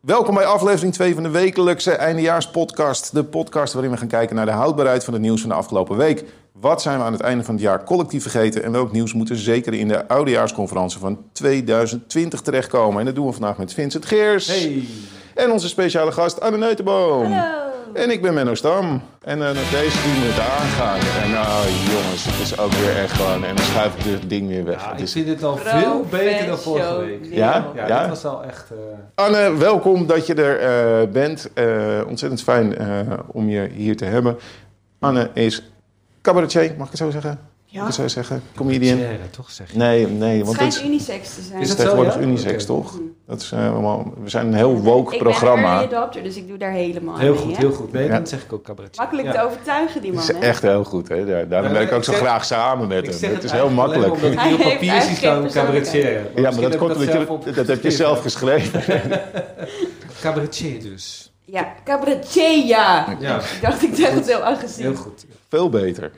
Welkom bij aflevering 2 van de wekelijkse eindejaarspodcast. De podcast waarin we gaan kijken naar de houdbaarheid van het nieuws van de afgelopen week. Wat zijn we aan het einde van het jaar collectief vergeten en welk nieuws moet er zeker in de oudejaarsconferentie van 2020 terechtkomen? En dat doen we vandaag met Vincent Geers Hey. en onze speciale gast Anne Neutenboom. Hallo. En ik ben Menno Stam. En eh, deze doen we het aangaan. En nou jongens, het is ook weer echt gewoon... En dan schuif ik dit ding weer weg. Ja, ik vind het al veel beter dan vorige week. Ja? Ja, Ja? dit was al echt... eh, Anne, welkom dat je er eh, bent. Eh, ontzettend fijn eh, om je hier te hebben. Anne is cabaretier, mag ik het zo zeggen? Ik Ja, het zo zeggen? Comedian? Toch zeg je. Nee, nee, want het het schijnt is, unisex te zijn. het is het zo, tegenwoordig ja? unisex, toch? Dat is, allemaal- we zijn een heel woke ik ben programma. een early adopter, dus ik doe daar helemaal Heel mee, goed, heel goed. Nee, Ja. dan zeg ik ook cabaretje. Makkelijk Ja. te overtuigen, die man, is hè? echt heel goed, hè? Daar- Daarom Ja, werk ik ook ik zo zeg- graag samen met Ik hem. Het is heel makkelijk. Omdat ik op heeft papier zie staan cabaretier. Ja, maar dat komt omdat je, dat heb je zelf geschreven. Cabaretier dus. Ja, cabaretier, ja. Ja. Ik dacht, ik zeg het heel agressief. Heel goed. Veel beter.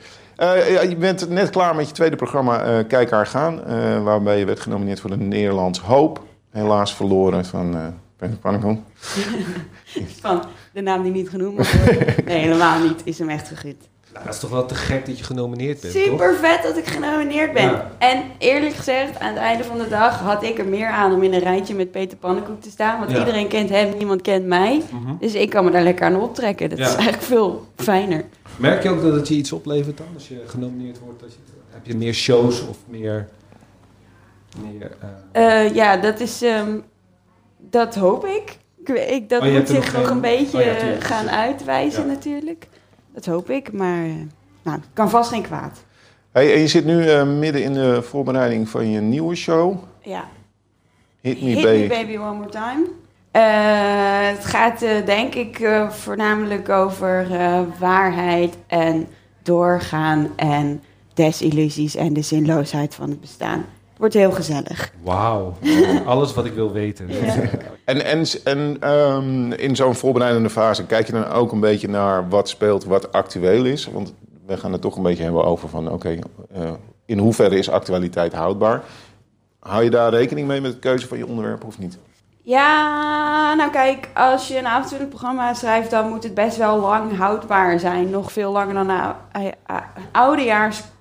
Eh, je bent net klaar met je tweede programma eh Kijk haar gaan. eh, waarbij je werd genomineerd voor de Nederlands Hoop. Helaas verloren van Peter Pannenkoek. Van de naam die niet genoemd worden. Nee, helemaal niet. Is hem echt gegund. Nou, dat is toch wel te gek dat je genomineerd bent, toch? Super vet dat ik genomineerd ben. Ja. En eerlijk gezegd, aan het einde van de dag had ik er meer aan om in een rijtje met Peter Pannenkoek te staan. Want Ja. iedereen kent hem, niemand kent mij. Mhm. Dus ik kan me daar lekker aan optrekken. Dat Ja. is eigenlijk veel fijner. Merk je ook dat het je iets oplevert dan? Als je genomineerd wordt, dat je, heb je meer shows of meer... meer eh, Eh, ja, dat is. ehm, dat hoop ik. ik, dat Oh, moet zich nog een beetje Oh gaan uitwijzen, natuurlijk. Dat hoop ik, maar. eh, nou, kan vast geen kwaad. Hey, en je zit nu eh, midden in de voorbereiding van je nieuwe show. Ja. Hit Me, Hit Baby. Me Baby One More Time. Eh, het gaat, denk ik, voornamelijk over waarheid en doorgaan en desillusies en de zinloosheid van het bestaan. Wordt heel gezellig. Wauw. Alles wat ik wil weten. Ja. En, en, en ehm, in zo'n voorbereidende fase kijk je dan ook een beetje naar wat speelt, wat actueel is. Want we gaan het toch een beetje hebben over van, oké, eh, in hoeverre is actualiteit houdbaar? Hou je daar rekening mee met de keuze van je onderwerp of niet? Ja, nou kijk, als je een avontuurlijk programma schrijft, dan moet het best wel lang houdbaar zijn. Nog veel langer dan een ou-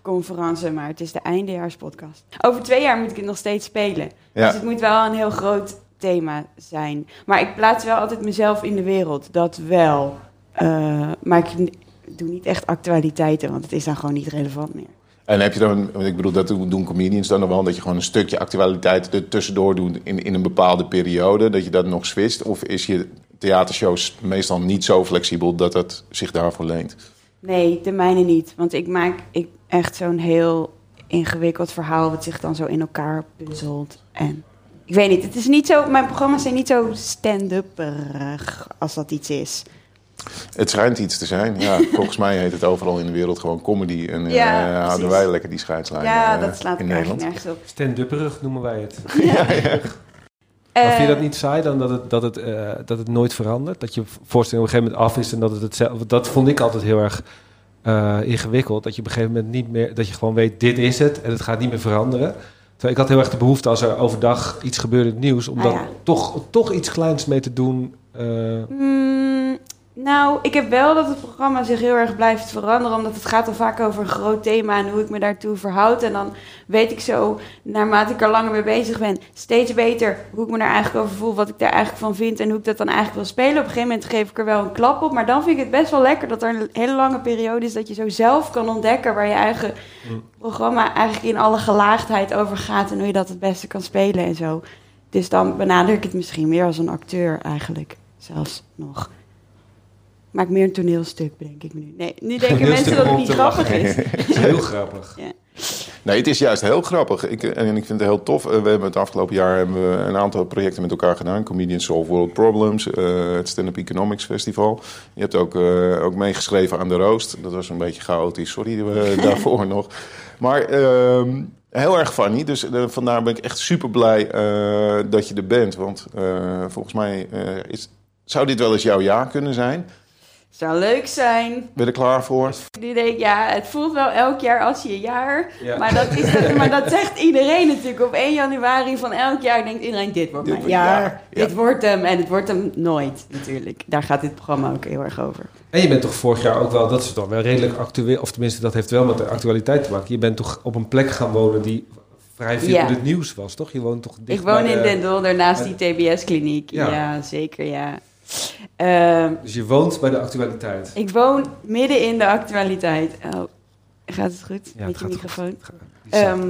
oudejaarsconferentie, maar het is de eindejaarspodcast. Over twee jaar moet ik het nog steeds spelen. Dus het moet wel een heel groot thema zijn. Maar ik plaats wel altijd mezelf in de wereld, dat wel. Eh, maar ik doe niet echt actualiteiten, want het is dan gewoon niet relevant meer. en heb je dan, want ik bedoel, dat doen comedians dan nog wel, dat je gewoon een stukje actualiteit er tussendoor doet in, in een bepaalde periode, dat je dat nog switcht? Of is je theatershows meestal niet zo flexibel dat het zich daarvoor leent? Nee, de mijne niet. Want ik maak ik echt zo'n heel ingewikkeld verhaal... wat zich dan zo in elkaar puzzelt. En ik weet niet, het is niet zo... Mijn programma's zijn niet zo stand-upperig als dat iets is. Het schijnt iets te zijn. Ja, volgens mij heet het overal in de wereld gewoon comedy. En eh, Ja, houden wij lekker die scheidslijn ja, eh, dat slaat in ik eigenlijk Nederland. nergens op. Stand-upperig noemen wij het. Eh, Maar vind je dat niet saai dan dat het, dat, het, eh, dat het nooit verandert? Dat je voorstelling op een gegeven moment af is en dat het hetzelfde... Dat vond ik altijd heel erg eh, ingewikkeld. Dat je op een gegeven moment niet meer... Dat je gewoon weet, dit is het en het gaat niet meer veranderen. Terwijl ik had heel erg de behoefte als er overdag iets gebeurde in het nieuws... om Ah, ja. toch, toch iets kleins mee te doen. eh, Mm, nou, ik heb wel dat het programma zich heel erg blijft veranderen. Omdat het gaat al vaak over een groot thema en hoe ik me daartoe verhoud. En dan weet ik zo, naarmate ik er langer mee bezig ben, steeds beter hoe ik me daar eigenlijk over voel. Wat ik daar eigenlijk van vind en hoe ik dat dan eigenlijk wil spelen. Op een gegeven moment geef ik er wel een klap op. Maar dan vind ik het best wel lekker dat er een hele lange periode is dat je zo zelf kan ontdekken waar je eigen Mm. programma eigenlijk in alle gelaagdheid over gaat. En hoe je dat het beste kan spelen en zo. Dus dan benader ik het misschien meer als een acteur eigenlijk. Zelfs nog. Ik maak meer een toneelstuk, bedenk ik me nu. Nee, nu denken mensen dat het niet grappig is. Dat is heel grappig. Nee, het is juist heel grappig. Ik, en ik vind het heel tof. Eh, We hebben het afgelopen jaar hebben we een aantal projecten met elkaar gedaan. Comedians Solve World Problems, eh, het Stand-Up Economics Festival. Je hebt ook, eh, ook meegeschreven aan de Roost. Dat was een beetje chaotisch, sorry eh, daarvoor nog. Maar ehm, heel erg funny. Dus eh, vandaar ben ik echt super blij eh, dat je er bent. Want eh, volgens mij eh, is, zou dit wel eens jouw jaar kunnen zijn. Zou leuk zijn. Ben je er klaar voor? Nu denk ik, ja, het voelt wel elk jaar als je jaar. Ja. Maar, dat is dat, maar dat zegt iedereen natuurlijk. Op 1 januari van elk jaar denkt iedereen, dit wordt Dit mijn wordt- jaar. ja, ja. Dit wordt hem. En het wordt hem nooit, natuurlijk. Daar gaat dit programma ook heel erg over. En je bent toch vorig jaar ook wel, dat is toch wel redelijk actueel, of tenminste dat heeft wel met de actualiteit te maken. Je bent toch op een plek gaan wonen die vrij veel Ja. in het nieuws was, toch? Je woont toch dicht ik woon bij in de- Den Dolder naast die TBS-kliniek. Ja. Ja. zeker, ja. Ehm, Dus je woont bij de actualiteit. ik woon midden in de actualiteit. Oh, gaat het goed Ja, met het je microfoon? Ehm,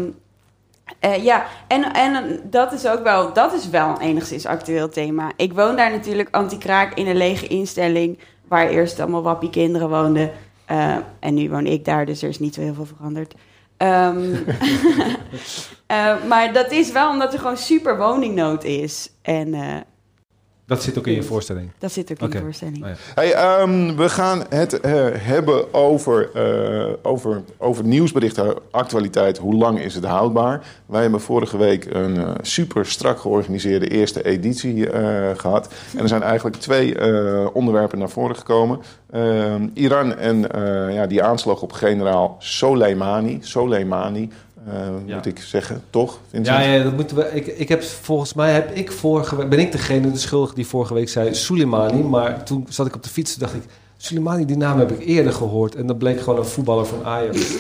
eh, ja, en, en dat is ook wel, dat is wel een enigszins actueel thema. Ik woon daar natuurlijk anti-kraak in een lege instelling, waar eerst allemaal wappie kinderen woonden. Eh, en nu woon ik daar, dus er is niet zo heel veel veranderd. Ehm, eh, maar dat is wel omdat er gewoon super woningnood is. En dat zit ook in je voorstelling. dat zit ook in de voorstelling. Oh ja. Hey, ehm, we gaan het eh, hebben over, eh, over, over nieuwsberichten, actualiteit. Hoe lang is het houdbaar? Wij hebben vorige week een eh, super strak georganiseerde eerste editie eh, gehad. En er zijn eigenlijk twee eh, onderwerpen naar voren gekomen. Ehm, Iran en eh, ja, die aanslag op generaal Soleimani. Soleimani, eh, Ja. moet ik zeggen, toch? Vincent? Ja, ja, dat moeten we. Ik, ik heb volgens mij heb ik vorige week, ben ik degene de schuldige die vorige week zei Soleimani, maar toen zat ik op de fiets en dacht ik Soleimani, die naam heb ik eerder gehoord en dat bleek gewoon een voetballer van Ajax.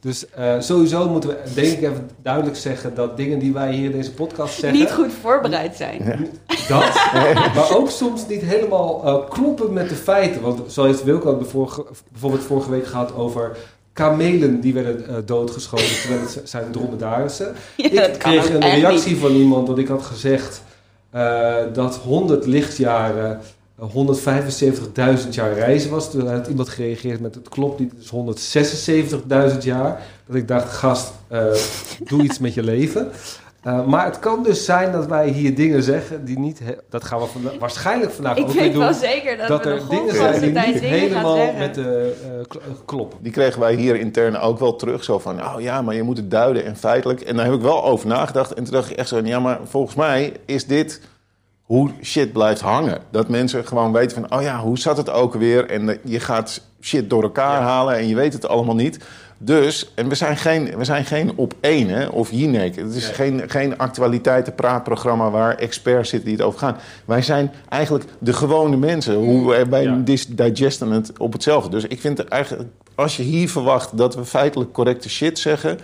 dus eh, sowieso moeten we denk ik even duidelijk zeggen dat dingen die wij hier in deze podcast zeggen Niet goed voorbereid zijn. dat, maar ook soms niet helemaal eh, kloppen met de feiten. Want zo heeft Wilco ook bijvoorbeeld vorige week gehad over kamelen die werden eh, doodgeschoten terwijl het zijn dromedarissen. Ja, ik kreeg een reactie niet. van iemand dat ik had gezegd eh, dat 100 lichtjaren eh, 175.000 jaar reizen was. Toen had iemand gereageerd met het klopt niet, het is 176.000 jaar. Dat ik dacht, gast, eh, doe iets met je leven. Eh, maar het kan dus zijn dat wij hier dingen zeggen die niet... dat gaan we waarschijnlijk vandaag Ik ook weer weet doen. wel zeker dat, dat we er de dingen zijn die niet helemaal met de eh, eh, kloppen. Die kregen wij hier intern ook wel terug. Zo van, oh ja, maar je moet het duiden en feitelijk. En daar heb ik wel over nagedacht. En toen dacht ik echt zo, ja, maar volgens mij is dit hoe shit blijft hangen. Dat mensen gewoon weten van, oh ja, hoe zat het ook weer? En eh, je gaat shit door elkaar halen en je weet het allemaal niet. Dus, en we zijn geen, we zijn geen op één hè, of Jinek. Het is Nee. geen, geen actualiteitenpraatprogramma waar experts zitten die het over gaan. Wij zijn eigenlijk de gewone mensen. Hoe wij- wij Ja. digesten het op hetzelfde. Dus ik vind eigenlijk, als je hier verwacht dat we feitelijk correcte shit zeggen.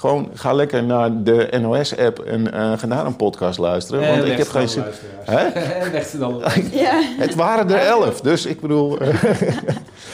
Gewoon ga lekker naar de NOS-app en eh, ga naar een podcast luisteren. Want ik heb geen zin. Hè? En weg ze dan. Ja. Het waren er elf, dus ik bedoel.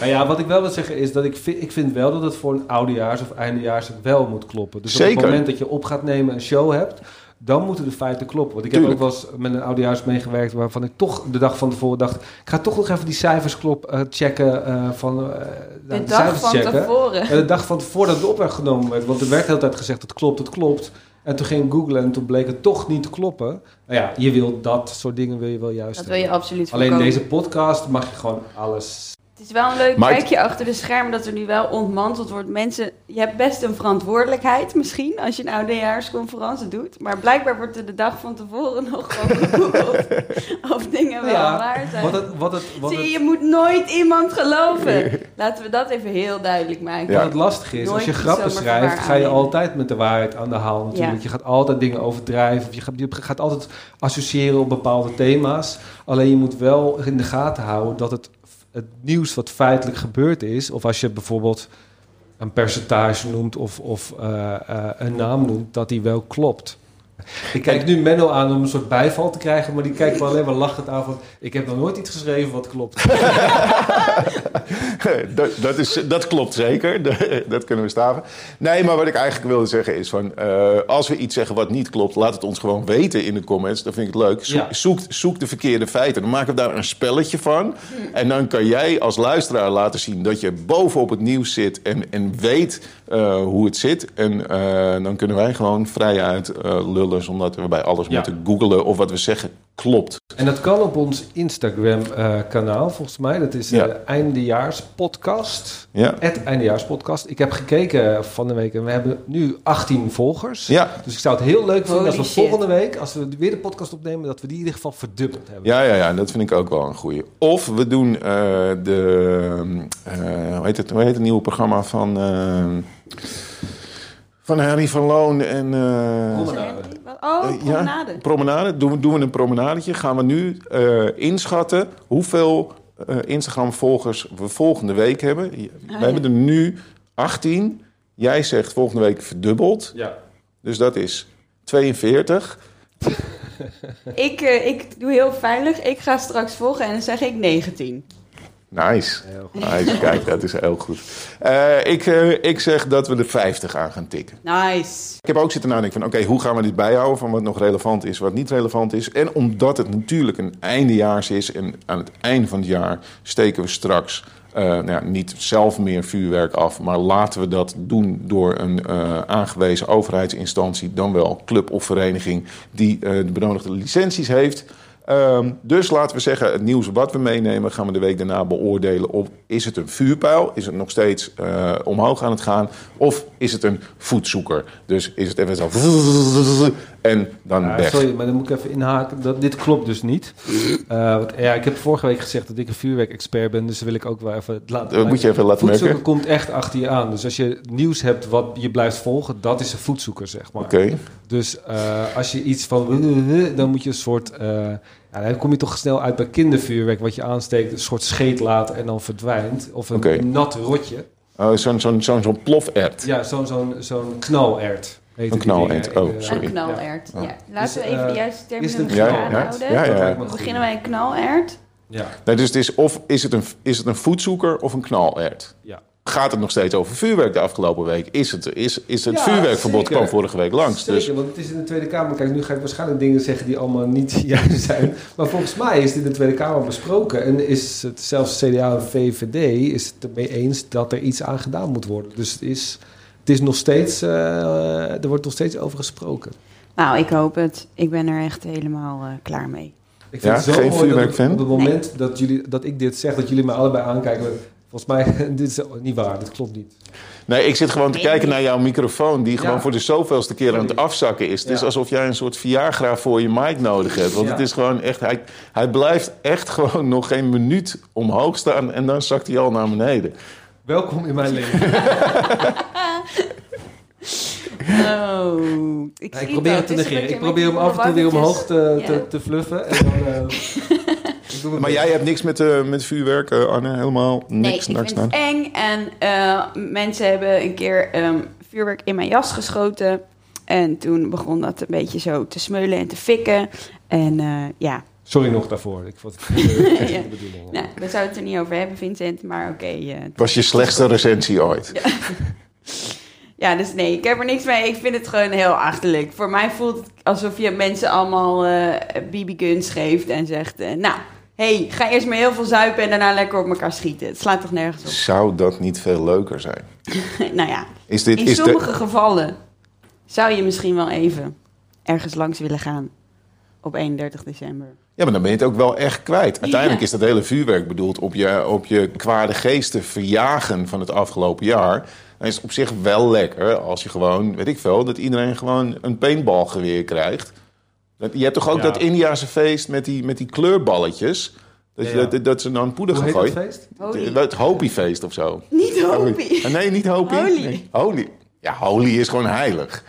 Nou ja, wat ik wel wil zeggen is dat ik vind, ik vind wel dat het voor een oudejaars of eindejaars wel moet kloppen. Dus op Zeker. het moment dat je op gaat nemen een show hebt, dan moeten de feiten kloppen. Want ik heb ook wel eens met een oudejaars meegewerkt waarvan ik toch de dag van tevoren dacht, ik ga toch nog even die cijfers klop, eh, checken eh, van eh, De de dag cijfers van checken. tevoren. En de dag van tevoren dat het op werd genomen werd, want er werd de hele tijd gezegd, het klopt, het klopt. En toen ging ik googlen en toen bleek het toch niet te kloppen. Nou ja, je wil dat soort dingen wil je wel juist Dat wil je absoluut Alleen in voorkomen. deze podcast mag je gewoon alles Het is wel een leuk Maar het- kijkje achter de schermen dat er nu wel ontmanteld wordt. Mensen, je hebt best een verantwoordelijkheid misschien als je een oudejaarsconferentie doet. Maar blijkbaar wordt er de dag van tevoren nog gewoon of dingen wel Ja, waar zijn. Wat het, wat het, wat Zie je, het, je moet nooit iemand geloven. Laten we dat even heel duidelijk maken. Ja. Wat het lastig is, als je grappen schrijft, ga je altijd met de waarheid aan de haal natuurlijk. Ja. Je gaat altijd dingen overdrijven. Of je, gaat, je gaat altijd associëren op bepaalde thema's. Alleen je moet wel in de gaten houden dat het, het nieuws wat feitelijk gebeurd is... of als je bijvoorbeeld een percentage noemt of, of eh, eh, een naam noemt... dat die wel klopt. Ik kijk nu Menno aan om een soort bijval te krijgen... maar die kijkt me alleen maar lachend aan van... ik heb nog nooit iets geschreven wat klopt. dat, dat, is, dat klopt zeker. dat kunnen we staven. Nee, maar wat ik eigenlijk wilde zeggen is van... eh, als we iets zeggen wat niet klopt, laat het ons gewoon weten in de comments. Dan vind ik het leuk. Zoek, Ja. zoek, zoek de verkeerde feiten. Dan maken we daar een spelletje van. En dan kan jij als luisteraar laten zien dat je bovenop het nieuws zit... en, en weet eh, hoe het zit. En eh, dan kunnen wij gewoon vrijuit lullen lullen zonder dat we bij alles Ja. moeten googlen of wat we zeggen klopt. En dat kan op ons Instagram-kanaal, volgens mij. Dat is Ja. de Eindejaarspodcast. Ja, Het Eindejaarspodcast. Ik heb gekeken van de week en we hebben nu 18 volgers. ja, Dus ik zou het heel leuk vinden als we volgende week, als we weer de podcast opnemen, dat we die in ieder geval verdubbeld hebben. ja, ja, ja, dat vind ik ook wel een goeie. Of we doen eh, de, eh, hoe, heet het, hoe heet het nieuwe programma van, eh, van Harry van Loon en... eh, Promenade. Oh, Eh, promenade. Ja, promenade. Doen we, doen we een promenadetje. Gaan we nu eh, inschatten hoeveel eh, Instagram-volgers we volgende week hebben. We ja. hebben er nu 18. Jij zegt volgende week verdubbeld. Ja. Dus dat is 42. Ik, eh, ik doe heel veilig. Ik ga straks volgen en dan zeg ik 19. Nice. Heel goed. nice. Kijk, dat is heel goed. Eh, ik, eh, ik zeg dat we de 50 aan gaan tikken. Nice. Ik heb ook zitten nadenken van, oké, hoe gaan we dit bijhouden van wat nog relevant is, wat niet relevant is. En omdat het natuurlijk een eindejaars is en aan het einde van het jaar steken we straks eh, nou ja, niet zelf meer vuurwerk af, maar laten we dat doen door een eh, aangewezen overheidsinstantie, dan wel club of vereniging die eh, de benodigde licenties heeft. Ehm, dus laten we zeggen, het nieuws wat we meenemen, gaan we de week daarna beoordelen. Of is het een vuurpijl? Is het nog steeds eh, omhoog aan het gaan? Of is het een voetzoeker? Dus is het even zo. En dan Ja, weg. sorry, maar dan moet ik even inhaken. Dat, dit klopt dus niet. Eh, want, ja, ik heb vorige week gezegd dat ik een vuurwerkexpert ben, dus wil ik ook wel even laten Dat moet je even laten merken. komt echt achter je aan. Dus als je nieuws hebt wat je blijft volgen, dat is een voedzoeker, zeg maar. Oké. Dus eh, als je iets van... Dan moet je een soort... ja, dan kom je toch snel uit bij kindervuurwerk... wat je aansteekt, een soort scheet laat en dan verdwijnt. Of een nat rotje. Oh, Zo'n zo'n zo'n zo'n plofert. Ja, zo'n zo'n zo'n knalert. Een knalert, oh, sorry. Een knalert. Ja. Ja. Laten we Dus, even de eh, juiste is het een terminologie aanhouden. Ja, ja. We beginnen bij een knalert. Ja, Nee, dus het is of is het, een, is het een voetzoeker of een knalert? ja. Gaat het nog steeds over vuurwerk de afgelopen week? Is het, is, is het Ja, vuurwerkverbod zeker. kwam vorige week langs? Zeker, Dus want het is in de Tweede Kamer. Kijk, nu ga ik waarschijnlijk dingen zeggen die allemaal niet juist zijn. Maar volgens mij is dit in de Tweede Kamer besproken. En is het zelfs CDA en VVD is het ermee eens dat er iets aan gedaan moet worden. Dus het is, het is nog steeds, eh, er wordt nog steeds over gesproken. Nou, ik hoop het. Ik ben er echt helemaal eh, klaar mee. Ik Ja, het zo geen mooi dat vuurwerkfan? Op het moment dat, jullie, dat ik dit zeg, dat jullie me allebei aankijken. Volgens mij, dit is niet waar, dit klopt niet. nee, ik zit gewoon te kijken naar jouw microfoon... die gewoon Ja. voor de zoveelste keer aan het afzakken is. Het is alsof jij een soort Viagra voor je mic nodig hebt. Want Ja. het is gewoon echt... Hij, hij blijft echt gewoon nog geen minuut omhoog staan... en dan zakt hij al naar beneden. Welkom in mijn leven. Oh, ik, ik probeer het te negeren. Ik probeer hem af en toe weer omhoog te, Ja. te, te fluffen. En dan, eh, doe Maar jij hebt niks met, eh, met vuurwerk, eh, Anne? Helemaal Nee, niks? ik niks vind het eng. En eh, mensen hebben een keer ehm, vuurwerk in mijn jas geschoten. En toen begon dat een beetje zo te smeulen en te fikken. En eh, ja, Sorry nog daarvoor. Ik vond het echt Ja. de bedoeling. nou, daar zou het er niet over hebben, Vincent. Maar oké. eh, was je slechtste recensie ooit? ja, dus nee, ik heb er niks mee. Ik vind het gewoon heel achterlijk. Voor mij voelt het alsof je mensen allemaal eh BB-guns geeft en zegt... eh, nou, hey, ga eerst maar heel veel zuipen en daarna lekker op elkaar schieten. Het slaat toch nergens Zou dat niet veel leuker zijn? op? nou ja, Is dit, In is de, sommige gevallen zou je misschien wel even ergens langs willen gaan op 31 december. Ja, maar dan ben je het ook wel echt kwijt. Uiteindelijk Ja. is dat hele vuurwerk bedoeld op je, op je kwade geesten verjagen van het afgelopen jaar. Dan is het op zich wel lekker als je gewoon, weet ik veel, dat iedereen gewoon een paintballgeweer krijgt. Je hebt toch ook Ja. dat Indiase feest met die, met die kleurballetjes? Dat, Ja. dat, dat ze dan poeder gaan gooien. feest? Holy. Het Hopi-feest of zo. Niet Holy. Ah, Nee, niet Hopi. Holy. Nee, Holy. Ja, Holy is gewoon heilig.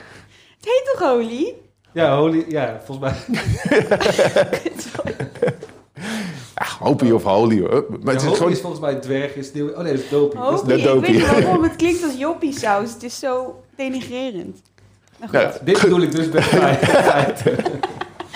Het heet toch Holy? Ja, holy, ja, volgens mij. Ja, Hopi of Holy. hoor. Maar het is gewoon... is volgens mij dwerg, is nieuw. Oh nee, dat is dopie. Dat is Holy. Ik weet niet waarom. Het klinkt als joppie saus. Het is zo denigrerend. Goed. Ja, Dit bedoel ik dus bij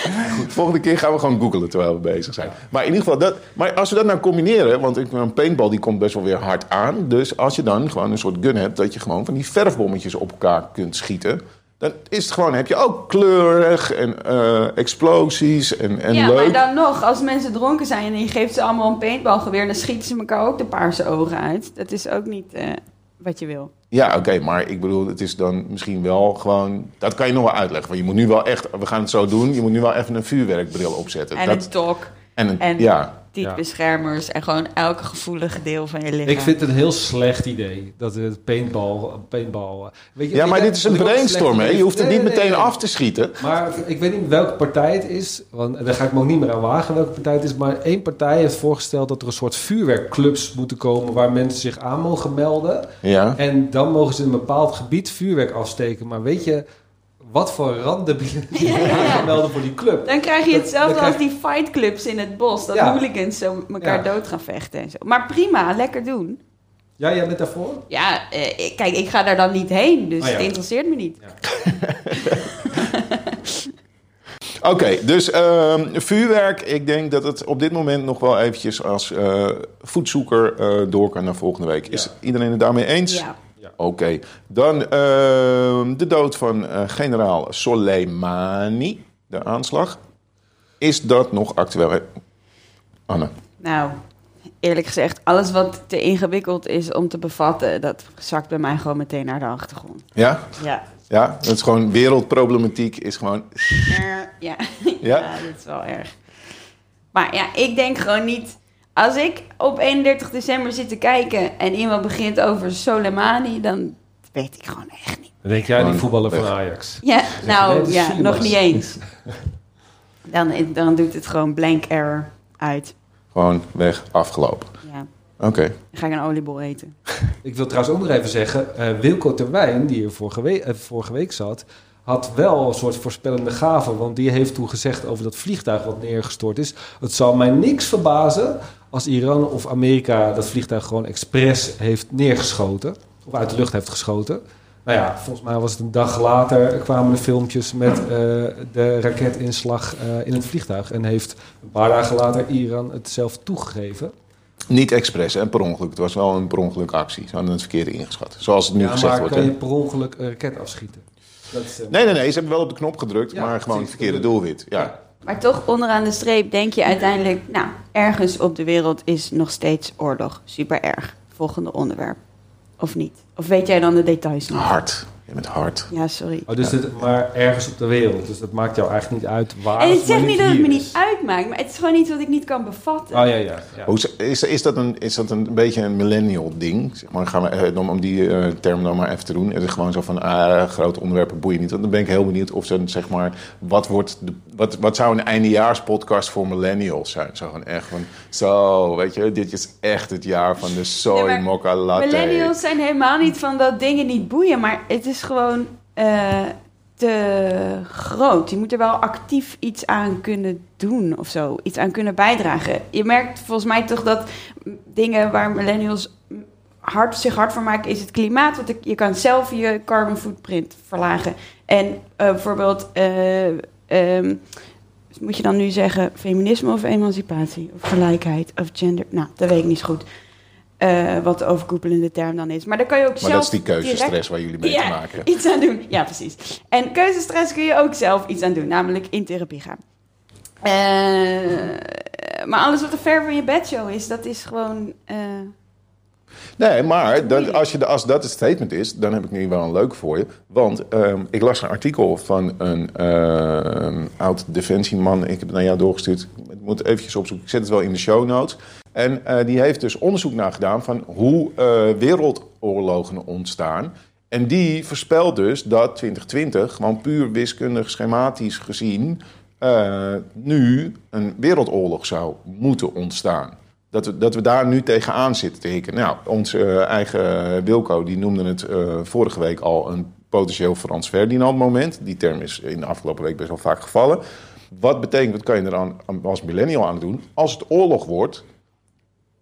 Volgende keer gaan we gewoon googlen terwijl we bezig zijn. Maar in ieder geval, dat, maar als we dat nou combineren... want een paintball die komt best wel weer hard aan. Dus als je dan gewoon een soort gun hebt... dat je gewoon van die verfbommetjes op elkaar kunt schieten... dan is het gewoon, heb je ook kleurig en eh, explosies en, en ja, leuk. maar dan nog, als mensen dronken zijn en je geeft ze allemaal een paintballgeweer, dan schieten ze elkaar ook de paarse ogen uit. Dat is ook niet eh, wat je wil. Ja, oké, maar ik bedoel, het is dan misschien wel gewoon... Dat kan je nog wel uitleggen. Want je moet nu wel echt... We gaan het zo doen. Je moet nu wel even een vuurwerkbril opzetten. En dat, een tok, en een, en ja, tietbeschermers en gewoon elke gevoelige deel van je lichaam. Ik vind het een heel slecht idee. Dat het paintball... paintball weet je, ja, maar dit is een brainstorm, hè? Je hoeft het niet meteen nee. af te schieten. Maar ik weet niet welke partij het is, want daar ga ik me ook niet meer aan wagen welke partij het is. Maar één partij heeft voorgesteld dat er een soort vuurwerkclubs moeten komen waar mensen zich aan mogen melden. Ja. En dan mogen ze in een bepaald gebied vuurwerk afsteken. Maar weet je wat voor randebielen die Ja, aanmelden voor die club? Dan krijg je Dat- hetzelfde als krijg- die fightclubs in het bos. Dat Ja. hooligans zo elkaar Ja. dood gaan vechten en zo. Maar prima, lekker doen. Ja, jij bent daarvoor? Ja, eh, kijk, ik ga daar dan niet heen, dus Ah, ja. het interesseert me niet. Oké, dus ehm, vuurwerk. Ik denk dat het op dit moment nog wel eventjes als eh, voetzoeker eh, door kan naar volgende week. Is iedereen het daarmee eens? Ja. Oké, dan ehm, de dood van eh, generaal Soleimani, de aanslag. Is dat nog actueel? Anne. Nou, eerlijk gezegd, alles wat te ingewikkeld is om te bevatten, dat zakt bij mij gewoon meteen naar de achtergrond. Ja? Ja. Ja, dat is gewoon wereldproblematiek. Is gewoon. Eh, ja. Ja? ja, dat is wel erg. Maar ja, ik denk gewoon niet. Als ik op 31 december zit te kijken en iemand begint over Soleimani, dan weet ik gewoon echt niet. Dan denk jij die voetballer van Ajax. Ja, nou ja, nog niet eens. Dan, dan doet het gewoon blank error uit. Gewoon weg, afgelopen. Ja, Oké. dan ga ik een oliebol eten. Ik wil trouwens ook nog even zeggen, eh, Wilco Terwijn, die hier vorige week, eh, vorige week zat, had wel een soort voorspellende gave. Want die heeft toen gezegd over dat vliegtuig wat neergestort is. Het zal mij niks verbazen als Iran of Amerika dat vliegtuig gewoon expres heeft neergeschoten. Of uit de lucht heeft geschoten. Nou ja, volgens mij was het een dag later kwamen de filmpjes met eh, de raketinslag eh, in het vliegtuig. En heeft een paar dagen later Iran het zelf toegegeven. Niet expres en per ongeluk. Het was wel een per ongeluk actie. Ze hadden het verkeerde ingeschat. Zoals het nu ja, gezegd maar wordt. kan hè? je per ongeluk een raket afschieten? Dat is, eh, Nee, nee, nee. Ze hebben wel op de knop gedrukt, Ja, maar gewoon het verkeerde doelwit. Ja. Maar toch onderaan de streep denk je uiteindelijk, nou, ergens op de wereld is nog steeds oorlog. Super erg. Volgende onderwerp. Of niet? Of weet jij dan de details nog? Hard. Je bent hard. Ja, sorry. Oh, dus dit, maar ergens op de wereld. Dus dat maakt jou eigenlijk niet uit waar. En het het zegt maar niet dat het me is. niet uitmaakt, maar het is gewoon iets wat ik niet kan bevatten. Oh ja, ja. ja. Hoe is, is, is, dat een, is dat een beetje een millennial ding? Zeg maar, gaan we, eh, om, om die eh, term dan maar even te doen. Is het gewoon zo van, ah, grote onderwerpen boeien niet. Want dan ben ik heel benieuwd of ze, zeg maar, wat, wordt de, wat, wat zou een eindejaarspodcast voor millennials zijn? Zo van echt van, zo, weet je, dit is echt het jaar van de soy Ja, mocha latte. Millennials zijn helemaal niet van dat dingen niet boeien, maar het is gewoon eh, te groot. Je moet er wel actief iets aan kunnen doen of zo, iets aan kunnen bijdragen. Je merkt volgens mij toch dat dingen waar millennials hard, zich hard voor maken, is het klimaat. Want je kan zelf je carbon footprint verlagen. En eh, bijvoorbeeld, eh, ehm, moet je dan nu zeggen feminisme of emancipatie? Of gelijkheid of gender? Nou, dat weet ik niet zo goed. eh, wat de overkoepelende term dan is. Maar daar kan je ook Maar zelf dat is die direct keuzestress waar jullie mee te maken hebben. iets aan doen. Ja, precies. En keuzestress kun je ook zelf iets aan doen, namelijk in therapie gaan. Eh, maar alles wat er ver van je bedshow is, dat is gewoon. eh, Nee, maar dan, als, je, de- als dat het statement is, dan heb ik nu wel een leuk voor je. Want ehm, ik las een artikel van een ehm, oud defensieman. Ik heb het naar jou doorgestuurd. Ik moet eventjes opzoeken. Ik zet het wel in de show notes. En eh, die heeft dus onderzoek naar gedaan van hoe eh, wereldoorlogen ontstaan. En die voorspelt dus dat 2020, gewoon puur wiskundig, schematisch gezien, eh, nu een wereldoorlog zou moeten ontstaan. Dat we, dat we daar nu tegenaan zitten te hikken. Nou, onze eh, eigen Wilco die noemde het eh, vorige week al een potentieel Frans Ferdinand moment. Die term is in de afgelopen week best wel vaak gevallen. Wat betekent, wat kan je er aan, als millennial aan doen? Als het oorlog wordt,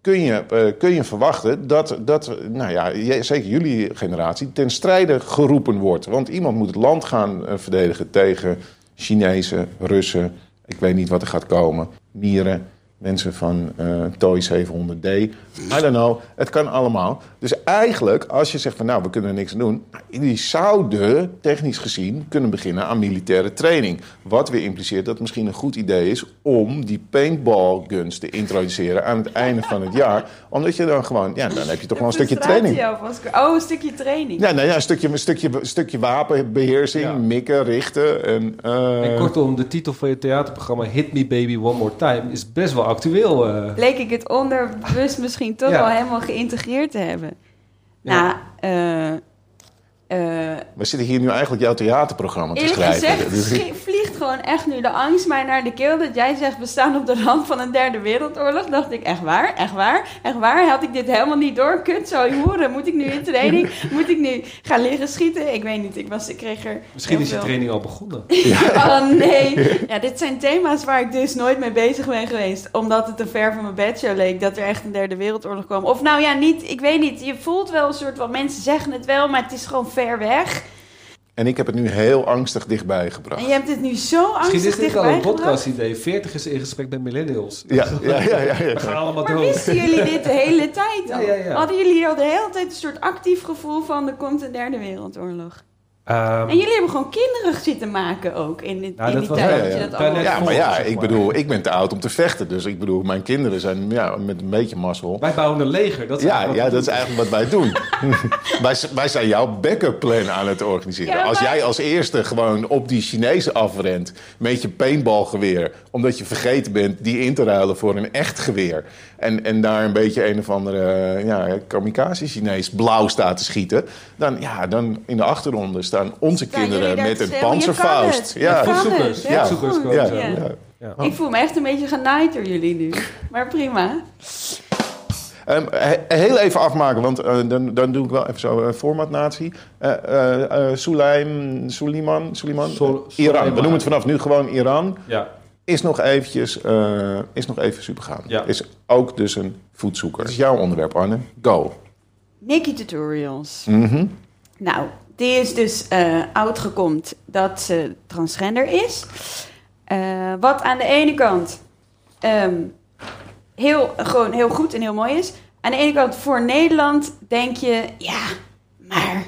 kun je, eh, kun je verwachten dat, dat nou ja, zeker jullie generatie, ten strijde geroepen wordt. Want iemand moet het land gaan verdedigen tegen Chinezen, Russen, ik weet niet wat er gaat komen, mieren, mensen van eh Toy 700D. I don't know. Het kan allemaal. Dus eigenlijk, als je zegt van nou, we kunnen er niks aan doen. Die zouden technisch gezien kunnen beginnen aan militaire training. Wat weer impliceert dat het misschien een goed idee is om die paintball guns te introduceren aan het einde van het jaar. Omdat je dan gewoon, ja, dan heb je toch wel een stukje training. Oh, een stukje training. Ja, nou ja, een stukje, een stukje, een stukje wapenbeheersing, Ja. mikken, richten. En, eh, En kortom, de titel van je theaterprogramma Hit Me Baby One More Time is best wel actueel. eh. Leek ik het onderbewust misschien toch Ja. wel helemaal geïntegreerd te hebben. Ja. Nou, eh, eh, we zitten hier nu eigenlijk jouw theaterprogramma te schrijven. gezegd Dus- gewoon echt nu de angst mij naar de keel dat jij zegt we staan op de rand van een derde wereldoorlog. Dacht ik, echt waar? Echt waar? Echt waar? Had ik dit helemaal niet door? Kut, je horen? Moet ik nu in training? Moet ik nu gaan liggen schieten? Ik weet niet, ik, was, ik kreeg er Misschien is je veel- training al begonnen. Oh nee. Ja, dit zijn thema's waar ik dus nooit mee bezig ben geweest. Omdat het te ver van mijn bedshow leek dat er echt een derde wereldoorlog kwam. Of nou ja, niet, ik weet niet. Je voelt wel een soort van, mensen zeggen het wel, maar het is gewoon ver weg. En ik heb het nu heel angstig dichtbij gebracht. En je hebt het nu zo Misschien angstig is dit wel dichtbij een podcast-idee. 40 is in gesprek met millennials. Ja, ja, ja, ja, We gaan ja. allemaal Maar dood. wisten jullie dit de hele tijd al? Ja, ja, ja. Hadden jullie al de hele tijd een soort actief gevoel van er komt een derde wereldoorlog? Ehm, En jullie hebben gewoon kinderen zitten maken ook in, Nou, in dat die was- tijd ja, dat ja. allemaal... Ja, maar ja, ik bedoel, ik ben te oud om te vechten. Dus ik bedoel, mijn kinderen zijn ja, met een beetje mazzel. Wij bouwen een leger. Dat is Ja, eigenlijk ja, dat is eigenlijk wat wij doen. wij, wij zijn jouw backup plan aan het organiseren. Ja, Als jij als eerste gewoon op die Chinezen afrent met je paintballgeweer, omdat je vergeten bent die in te ruilen voor een echt geweer. En, en daar een beetje een of andere eh, ja, kamikaze-Chinees blauw staat te schieten. Dan, ja, dan in de achterronde staan onze kinderen met een kan panzerfaust. Ja, Voetzoekers, voetzoekers ja, zo. Ja. ja. Ja. Ik voel me echt een beetje genaaid door jullie nu. Maar prima. Ehm, he- heel even afmaken, want eh, dan, dan doe ik wel even zo een formatnatie. Eh eh, eh, Suleim, Suleiman, Suleiman? Sol- Iran. We noemen het vanaf nu gewoon Iran. Ja. Is nog eventjes, eh, is nog even supergaan. Ja. Is ook dus een voetzoeker. Dat is jouw onderwerp, Arne. Go. Nikki Tutorials. Mhm. Nou, die is dus eh uitgekomen dat ze transgender is. Eh, wat aan de ene kant ehm, heel, gewoon heel goed en heel mooi is. Aan de ene kant voor Nederland denk je, ja, maar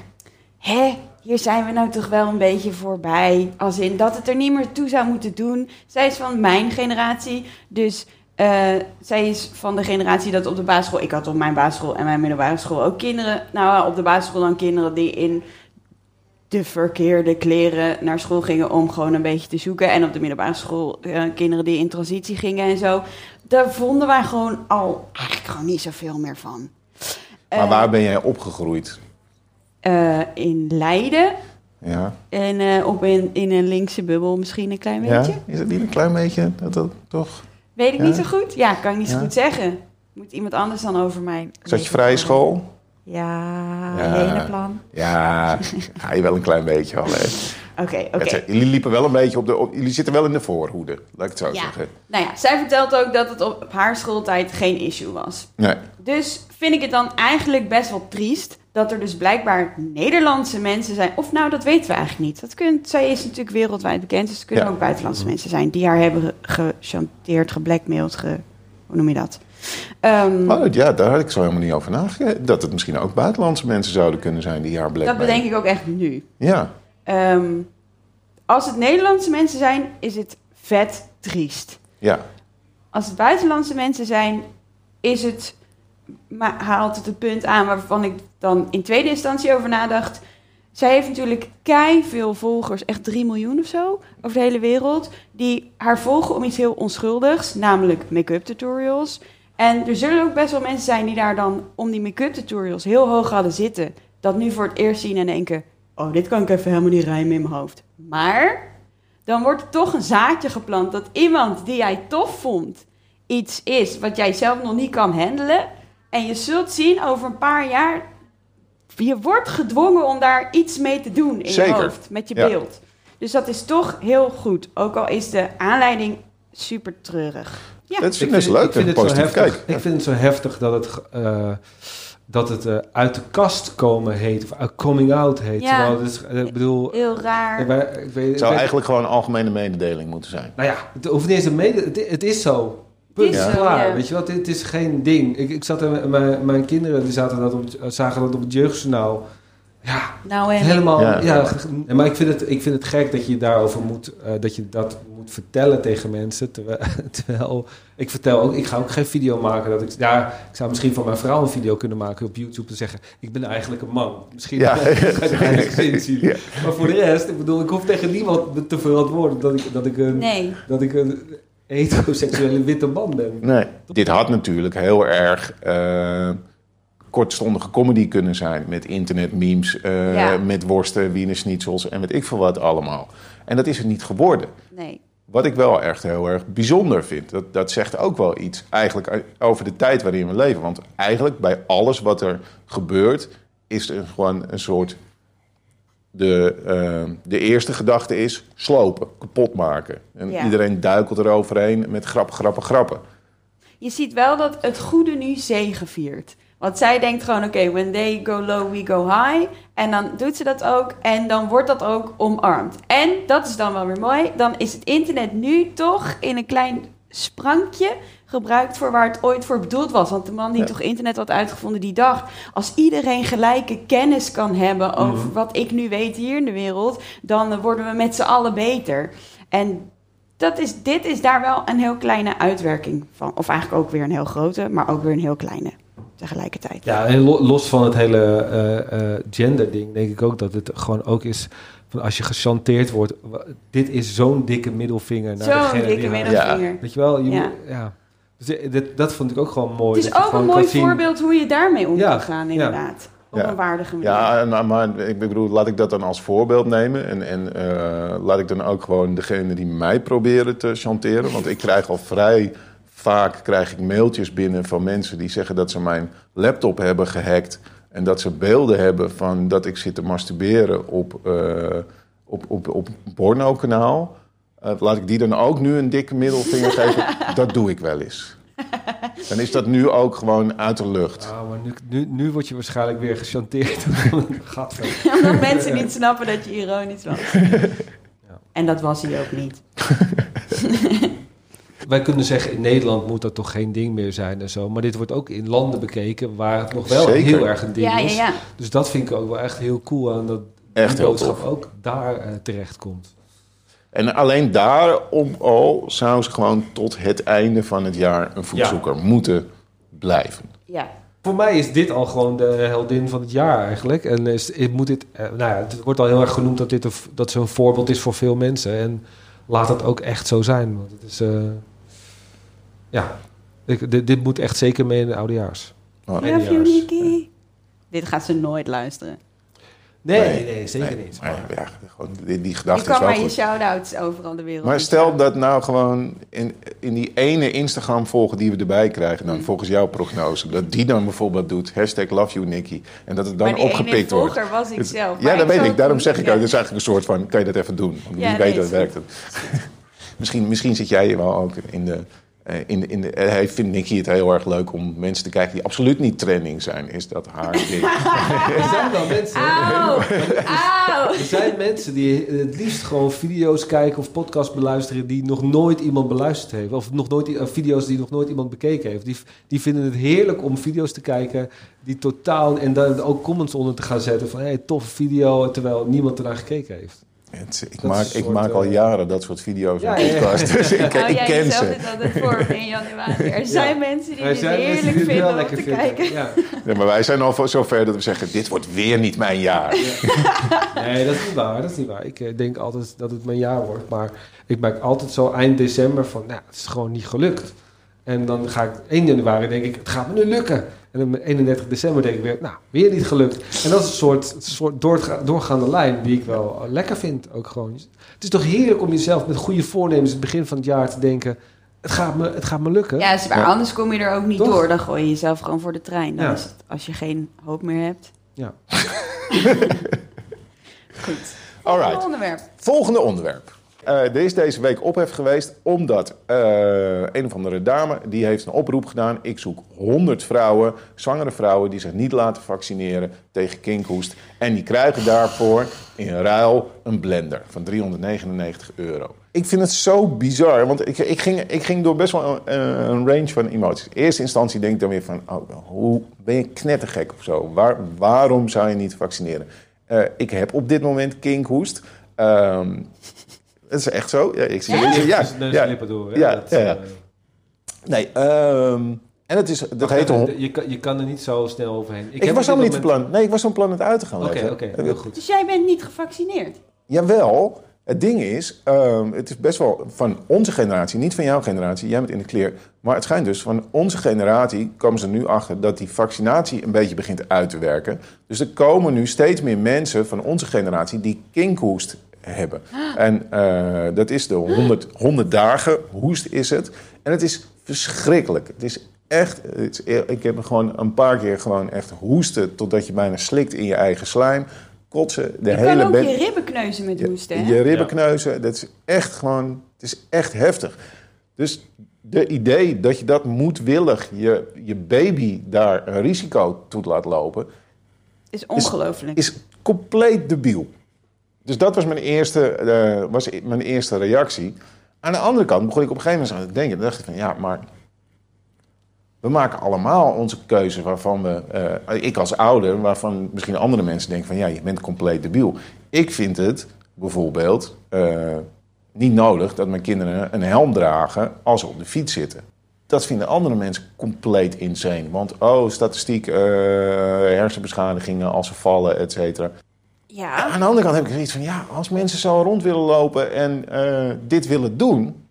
hè, hier zijn we nou toch wel een beetje voorbij. Als in dat het er niet meer toe zou moeten doen. Zij is van mijn generatie, dus eh, zij is van de generatie dat op de basisschool... Ik had op mijn basisschool en mijn middelbare school ook kinderen. Nou, op de basisschool dan kinderen die in de verkeerde kleren naar school gingen om gewoon een beetje te zoeken. En op de middelbare school eh, kinderen die in transitie gingen en zo. Daar vonden wij gewoon al eigenlijk gewoon niet zoveel meer van. Maar Eh, waar ben jij opgegroeid? Eh, in Leiden Ja. en eh, op in, in een linkse bubbel misschien een klein ja? beetje. Is het niet een klein beetje? Dat, dat, toch? Weet ik Ja? niet zo goed? Ja, kan ik niet zo Ja. goed zeggen. Moet iemand anders dan over mij Zat je vrije school? Ja, Ja. lenenplan. Ja, ja je wel een klein beetje al. Hè. Oké, oké. Het zijn- Jullie liepen wel een beetje op de... op- jullie zitten wel in de voorhoede, laat ik het zo Ja. zeggen. Nou ja, zij vertelt ook dat het op haar schooltijd geen issue was. Nee. Dus vind ik het dan eigenlijk best wel triest dat er dus blijkbaar Nederlandse mensen zijn. Of nou, dat weten we eigenlijk niet. Dat kunt, zij is natuurlijk wereldwijd bekend, dus er kunnen Ja. ook buitenlandse mensen zijn die haar hebben ge- gechanteerd, geblackmailed, ge, hoe noem je dat? Oh, ja, daar had ik zo helemaal niet over nagedacht. Dat het misschien ook buitenlandse mensen zouden kunnen zijn die haar dat blackmail. bedenk ik ook echt nu. Ja, Ehm, als het Nederlandse mensen zijn, is het vet triest. ja. Als het buitenlandse mensen zijn, is het. Maar haalt het het punt aan waarvan ik dan in tweede instantie over nadacht. Zij heeft natuurlijk kei veel volgers, echt 3 miljoen of zo, over de hele wereld. Die haar volgen om iets heel onschuldigs, namelijk make-up tutorials. En er zullen ook best wel mensen zijn die daar dan om die make-up tutorials heel hoog hadden zitten. Dat nu voor het eerst zien en denken: Oh, dit kan ik even helemaal niet rijmen in mijn hoofd. Maar dan wordt er toch een zaadje geplant dat iemand die jij tof vond iets is wat jij zelf nog niet kan handelen. En je zult zien over een paar jaar, je wordt gedwongen om daar iets mee te doen in Zeker. je hoofd, met je Ja. beeld. Dus dat is toch heel goed, ook al is de aanleiding super treurig. Ja, ik best leuk. ik vind het zo heftig. kijk. Ik vind het zo heftig dat het, eh, dat het eh, uit de kast komen heet. Of uit coming out heet. Ja. Terwijl het is, eh, ik bedoel... heel raar. ik weet- ik weet- Het zou eigenlijk gewoon een algemene mededeling moeten zijn. Nou ja, het hoeft niet eens een mede... Het, het is zo. Punt, is klaar. ja. Weet je wat, dit is geen ding. Ik, ik zat er, mijn, mijn kinderen die zaten dat op, het- zagen dat op het jeugdjournaal. Ja, Nou en helemaal. Ja. Maar ik vind, het, ik vind het gek dat je daarover moet, eh, dat je dat moet vertellen tegen mensen. Terwijl, terwijl ik vertel ook, ik ga ook geen video maken. Dat ik, ja, ik zou misschien van mijn vrouw een video kunnen maken op YouTube en zeggen: Ik ben eigenlijk een man. Misschien Ja. zien. Ja. Maar voor de rest, ik bedoel, ik hoef tegen niemand te verantwoorden dat ik, dat ik, een, Nee. dat ik een heteroseksuele witte man ben. Nee. Dit had natuurlijk heel erg eh, kortstondige comedy kunnen zijn. Met internetmemes, eh Ja. met worsten, wienerschnitzels en weet ik veel wat allemaal. En dat is het niet geworden. Nee. Wat ik wel echt heel erg bijzonder vind. Dat, dat zegt ook wel iets eigenlijk over de tijd waarin we leven. Want eigenlijk bij alles wat er gebeurt... is er gewoon een soort... De, eh, de eerste gedachte is slopen, kapot maken. En Ja. iedereen duikelt eroverheen met grappen, grappen, grappen. Je ziet wel dat het goede nu zegeviert. Want zij denkt gewoon, oké, when they go low, we go high. En dan doet ze dat ook. En dan wordt dat ook omarmd. En, dat is dan wel weer mooi, dan is het internet nu toch in een klein sprankje gebruikt voor waar het ooit voor bedoeld was. Want de man die Ja. toch internet had uitgevonden, die dacht... als iedereen gelijke kennis kan hebben over wat ik nu weet hier in de wereld... dan worden we met z'n allen beter. En dat is, dit is daar wel een heel kleine uitwerking van. Of eigenlijk ook weer een heel grote, maar ook weer een heel kleine tegelijkertijd. Ja, en lo- los van het hele eh, eh, gender-ding, denk ik ook dat het gewoon ook is van als je gechanteerd wordt. Dit is zo'n dikke middelvinger naar Zo'n degene dikke middelvinger. Weet je wel? Je Ja. moet- ja. Dus eh, dit, dat vond ik ook gewoon mooi. Het is dat ook een mooi zien- voorbeeld hoe je daarmee om Ja, kan gaan, ja. inderdaad. Op Ja. een waardige manier. Ja, en- maar ik bedoel, laat ik dat dan als voorbeeld nemen. En, en eh, laat ik dan ook gewoon degene die mij proberen te chanteren. Want ik krijg al vrij vaak krijg ik mailtjes binnen van mensen die zeggen dat ze mijn laptop hebben gehackt. En dat ze beelden hebben van dat ik zit te masturberen op, eh op, op, op porno-kanaal. Eh, laat ik die dan ook nu een dikke middelvinger geven. Dat doe ik wel eens. Dan is dat nu ook gewoon uit de lucht. Ah, maar nu, nu, nu word je waarschijnlijk weer gechanteerd. Omdat mensen niet snappen dat je ironisch was. En dat was hij ook niet. Wij kunnen zeggen, in Nederland moet dat toch geen ding meer zijn en zo. Maar dit wordt ook in landen bekeken waar het nog wel Zeker. heel erg een ding Ja, is. ja. Dus dat vind ik ook wel echt heel cool aan dat Echt die heel boodschap ook daar eh, terecht komt. En alleen daarom al zou ze gewoon tot het einde van het jaar een voetzoeker moeten blijven. Ja. Voor mij is dit al gewoon de heldin van het jaar eigenlijk. En is, is- moet dit, eh, nou ja, het wordt al heel erg genoemd dat dit een, dat zo'n voorbeeld is voor veel mensen. En laat dat ook echt zo zijn. Want het is, eh, ja, ik, dit, dit moet echt zeker mee in de oudejaars. Oh. Love. Nikki. Dit gaat ze nooit luisteren. Nee, Nee, nee, zeker Nee, niet. maar ja, gewoon die, die Je gedachte is kan maar je shout-outs overal de wereld Maar stel dat nou gewoon in, in die ene Instagram volgen die we erbij krijgen, Mm. dan volgens jouw prognose, dat die dan bijvoorbeeld doet, hashtag love you Nicky, en dat het dan maar opgepikt wordt. volger was ik Het- zelf. Ja, maar dat weet ik. Daarom zeg ik Ja. ook, het is eigenlijk een soort van, kan je dat even doen? Want Ja, wie weet dat werkt het. misschien, misschien zit jij wel ook in de... eh, In, de- in de, eh, hij vindt Nicky het heel erg leuk om mensen te kijken die absoluut niet trending zijn. Is dat haar ding? Er zijn wel mensen. Auw! Auw! Er zijn mensen die het liefst gewoon video's kijken of podcasts beluisteren die nog nooit iemand beluisterd heeft. Of nog nooit, eh, video's die nog nooit iemand bekeken heeft. Die, die vinden het heerlijk om video's te kijken die totaal... En daar ook comments onder te gaan zetten van... Hé, hey, toffe video, terwijl niemand ernaar gekeken heeft. Het- ik Dat maak, ik soort, maak al eh, jaren dat soort video's Ja, en ja, ja. podcasts. Dus ik, Hou ik jij ken ze. dit altijd voor in januari? Er zijn mensen die mensen heerlijk die het vinden om lekker te vinden. kijken. Ja. Ja, maar wij zijn al zo ver dat we zeggen, dit wordt weer niet mijn jaar. Nee, dat is niet waar. Dat is niet waar. Ik eh, denk altijd dat het mijn jaar wordt. Maar ik merk altijd zo eind december van, nou, het is gewoon niet gelukt. En dan ga ik 1 januari denk ik, het gaat me nu lukken. En dan 31 december denk ik weer, nou, weer niet gelukt. En dat is een soort, soort doorga- doorgaande lijn die ik wel eh, lekker vind ook gewoon. Het is toch heerlijk om jezelf met goede voornemens in het begin van het jaar te denken, het gaat me, het gaat me lukken. Ja, is waar. Ja. Anders kom je er ook niet Toch? door. Dan gooi je jezelf gewoon voor de trein. Dan Ja. is het, als je geen hoop meer hebt. Ja. Goed. Alright. Volgende onderwerp. Volgende onderwerp. Eh, er is deze week ophef geweest omdat eh, een of andere dame die heeft een oproep gedaan. Ik zoek 100 vrouwen, zwangere vrouwen die zich niet laten vaccineren tegen kinkhoest. En die krijgen daarvoor in ruil een blender van 399 euro. Ik vind het zo bizar, want ik, ik, ging, ik ging door best wel een, een range van emoties. In eerste instantie denk ik dan weer van, oh, hoe ben je knettergek of zo? Waar, waarom zou je niet vaccineren? Eh, ik heb op dit moment kinkhoest. Ehm dat is echt zo. Ja, ik zie Ja? ja, neus ja, lippen door. hè? Ja, Dat, ja, ja. eh, Nee, ehm, en het is, dat heet hond. je, kan, je kan er niet zo snel overheen. Ik, heb was helemaal niet van plan. Nee, ik was van plan het uit te gaan Oké, oké, heel goed. Dus jij bent niet gevaccineerd? Jawel, het ding is, ehm, het is best wel van onze generatie, niet van jouw generatie, jij bent in de kleer. Maar het schijnt dus van onze generatie komen ze nu achter dat die vaccinatie een beetje begint uit te werken. Dus er komen nu steeds meer mensen van onze generatie die kinkhoest hebben. En eh, dat is de 100, 100 dagen hoest is het. En het is verschrikkelijk. Het is echt, het is, ik heb gewoon een paar keer gewoon echt hoesten totdat je bijna slikt in je eigen slijm. Kotsen, de Je hele kan ook bed- je ribben kneuzen met hoesten, hè? je ribben kneuzen, dat is echt gewoon, het is echt heftig. Dus de idee dat je dat moedwillig je, je baby daar een risico toe laat lopen, is ongelooflijk. is compleet debiel. Dus dat was mijn eerste, eh, was mijn eerste reactie. Aan de andere kant begon ik op een gegeven moment aan te denken. Dan dacht ik van ja, maar we maken allemaal onze keuze waarvan we, eh, ik als ouder, waarvan misschien andere mensen denken van ja, je bent compleet debiel. Ik vind het bijvoorbeeld eh, niet nodig dat mijn kinderen een helm dragen als ze op de fiets zitten. Dat vinden andere mensen compleet insane. Want, oh, statistiek, hersenbeschadigingen als ze vallen, et cetera. Ja, Aan de andere kant heb ik zoiets van, ja, als mensen zo rond willen lopen en eh, dit willen doen.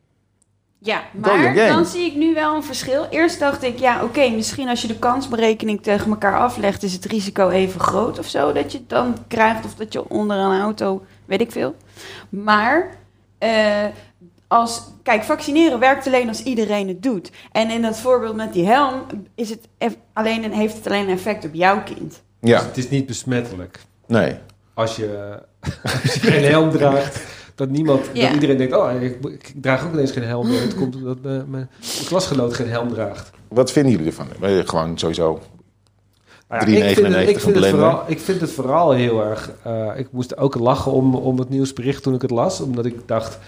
ja, maar dan zie ik nu wel een verschil. Eerst dacht ik, ja, oké, misschien als je de kansberekening tegen elkaar aflegt, is het risico even groot of zo dat je het dan krijgt of dat je onder een auto, weet ik veel. Maar eh, als, kijk, vaccineren werkt alleen als iedereen het doet. En in dat voorbeeld met die helm is het alleen, een- heeft het alleen een effect op jouw kind. Ja, Dus het is niet besmettelijk. nee. Als je, als je geen helm draagt, dat niemand, Ja. dat iedereen denkt, oh, ik, ik draag ook ineens geen helm meer. Het komt omdat mijn, mijn, mijn klasgenoot geen helm draagt. Wat vinden jullie ervan? Eh, Gewoon sowieso. Nou ja, 3,99 ik, vind het, ik, een vind het blender. vooral, ik vind het vooral heel erg... eh, ik moest ook lachen om, om het nieuwsbericht toen ik het las. Omdat ik dacht,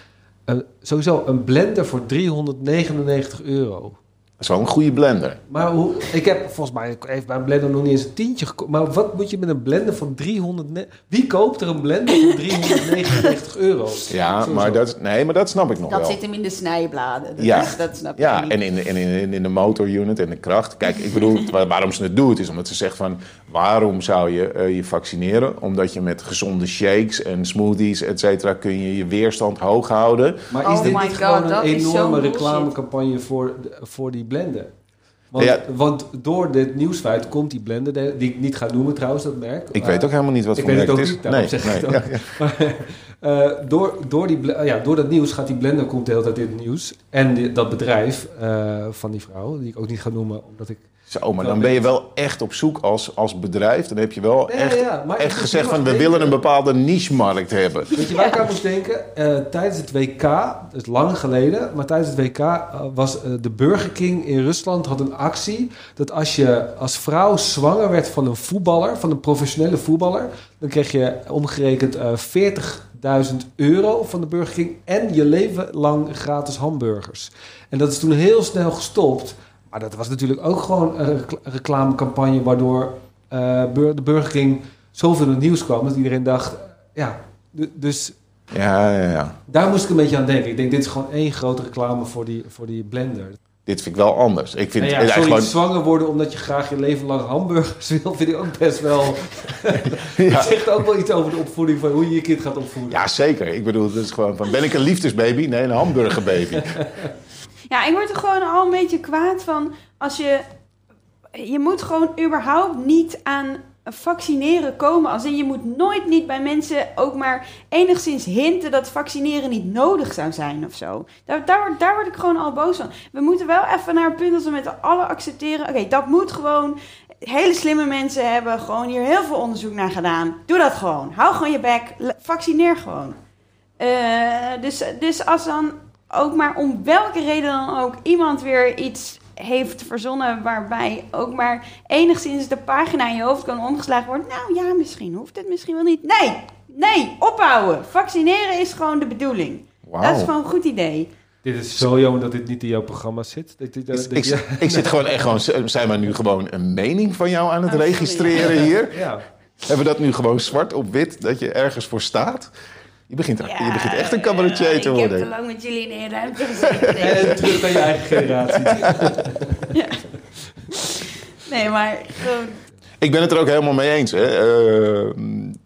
eh, sowieso een blender voor 399 euro. Dat is wel een goede blender. Maar hoe, ik heb volgens mij heeft mijn blender nog niet eens een tientje gekocht. Maar wat moet je met een blender van 300... ne- Wie koopt er een blender voor 399 euro? Ja, Sowieso. maar dat, nee, maar dat snap ik nog Dat wel. zit hem in de snijbladen. Dat, Ja. is- dat snap ik Ja, en in, de- en in, in de motorunit en de kracht. Kijk, ik bedoel, waar- waarom ze het doen, het is omdat ze zegt van... waarom zou je eh, je vaccineren? Omdat je met gezonde shakes en smoothies, et cetera... kun je je weerstand hoog houden. Maar Oh is dit my niet God, gewoon dat een enorme reclamecampagne voor, voor die blender? Want, Ja. want door dit nieuwsfeit komt die blender, de- die ik niet ga noemen trouwens, dat merk. Ik weet ook helemaal niet wat voor weet merk het het ook is. niet, ik het ook. ja, ja. Maar, eh, door, door, die, ble- ja, door dat nieuws gaat die blender komt de hele tijd in het nieuws. En die- dat bedrijf eh, van die vrouw, die ik ook niet ga noemen, omdat ik... Zo, maar dan ben je wel echt op zoek als, als bedrijf. Dan heb je wel Nee, echt, ja, echt gezegd van... we willen een bepaalde niche-markt hebben. Weet je waar ik aan moest denken? Eh, tijdens het WK, dat is lang geleden, maar tijdens het WK eh, was eh, de Burger King in Rusland had een actie dat als je als vrouw zwanger werd van een voetballer, van een professionele voetballer, dan kreeg je omgerekend eh 40.000 euro van de Burger King en je leven lang gratis hamburgers. En dat is toen heel snel gestopt. Maar dat was natuurlijk ook gewoon een recla- reclamecampagne waardoor eh, de Burger King zoveel in het nieuws kwam dat iedereen dacht, ja, d- dus Ja, ja, ja. daar moest ik een beetje aan denken. Ik denk, dit is gewoon één grote reclame voor die, voor die blender. Dit vind ik wel anders. Ik vind ja, het sorry, eigenlijk zwanger worden omdat je graag je leven lang hamburgers wil, vind ik ook best wel... Ja. Het zegt ook wel iets over de opvoeding van hoe je je kind gaat opvoeden. Ja, zeker. Ik bedoel, het is gewoon van... ben ik een liefdesbaby? Nee, een hamburgerbaby. Ja, ik word er gewoon al een beetje kwaad van als je... Je moet gewoon überhaupt niet aan vaccineren komen. Als in, je moet nooit niet bij mensen ook maar enigszins hinten dat vaccineren niet nodig zou zijn of zo. Daar, daar, daar word ik gewoon al boos van. We moeten wel even naar een punt dat we met z'n allen accepteren. Oké, dat moet gewoon. Hele slimme mensen hebben gewoon hier heel veel onderzoek naar gedaan. Doe dat gewoon. Hou gewoon je bek. Vaccineer gewoon. Eh, dus, dus als dan ook maar om welke reden dan ook iemand weer iets heeft verzonnen waarbij ook maar enigszins de pagina in je hoofd kan omgeslagen worden. Nou ja, misschien hoeft het misschien wel niet. Nee, nee, ophouden. Vaccineren is gewoon de bedoeling. Dat is gewoon een goed idee. Dit is zo jammer dat dit niet in jouw programma zit. Dat, dat, dat- Ik, ik, ik zit gewoon echt gewoon... Zijn wij nu gewoon een mening van jou aan het Oh, sorry. registreren hier? ja. Hebben we dat nu gewoon zwart op wit, dat je ergens voor staat? Je begint, je begint echt een cabaretier te Ik heb te worden. lang met jullie in één ruimte gezeten. En terug naar je eigen generatie. Nee, maar gewoon... Ik ben het er ook helemaal mee eens. Hè. Eh,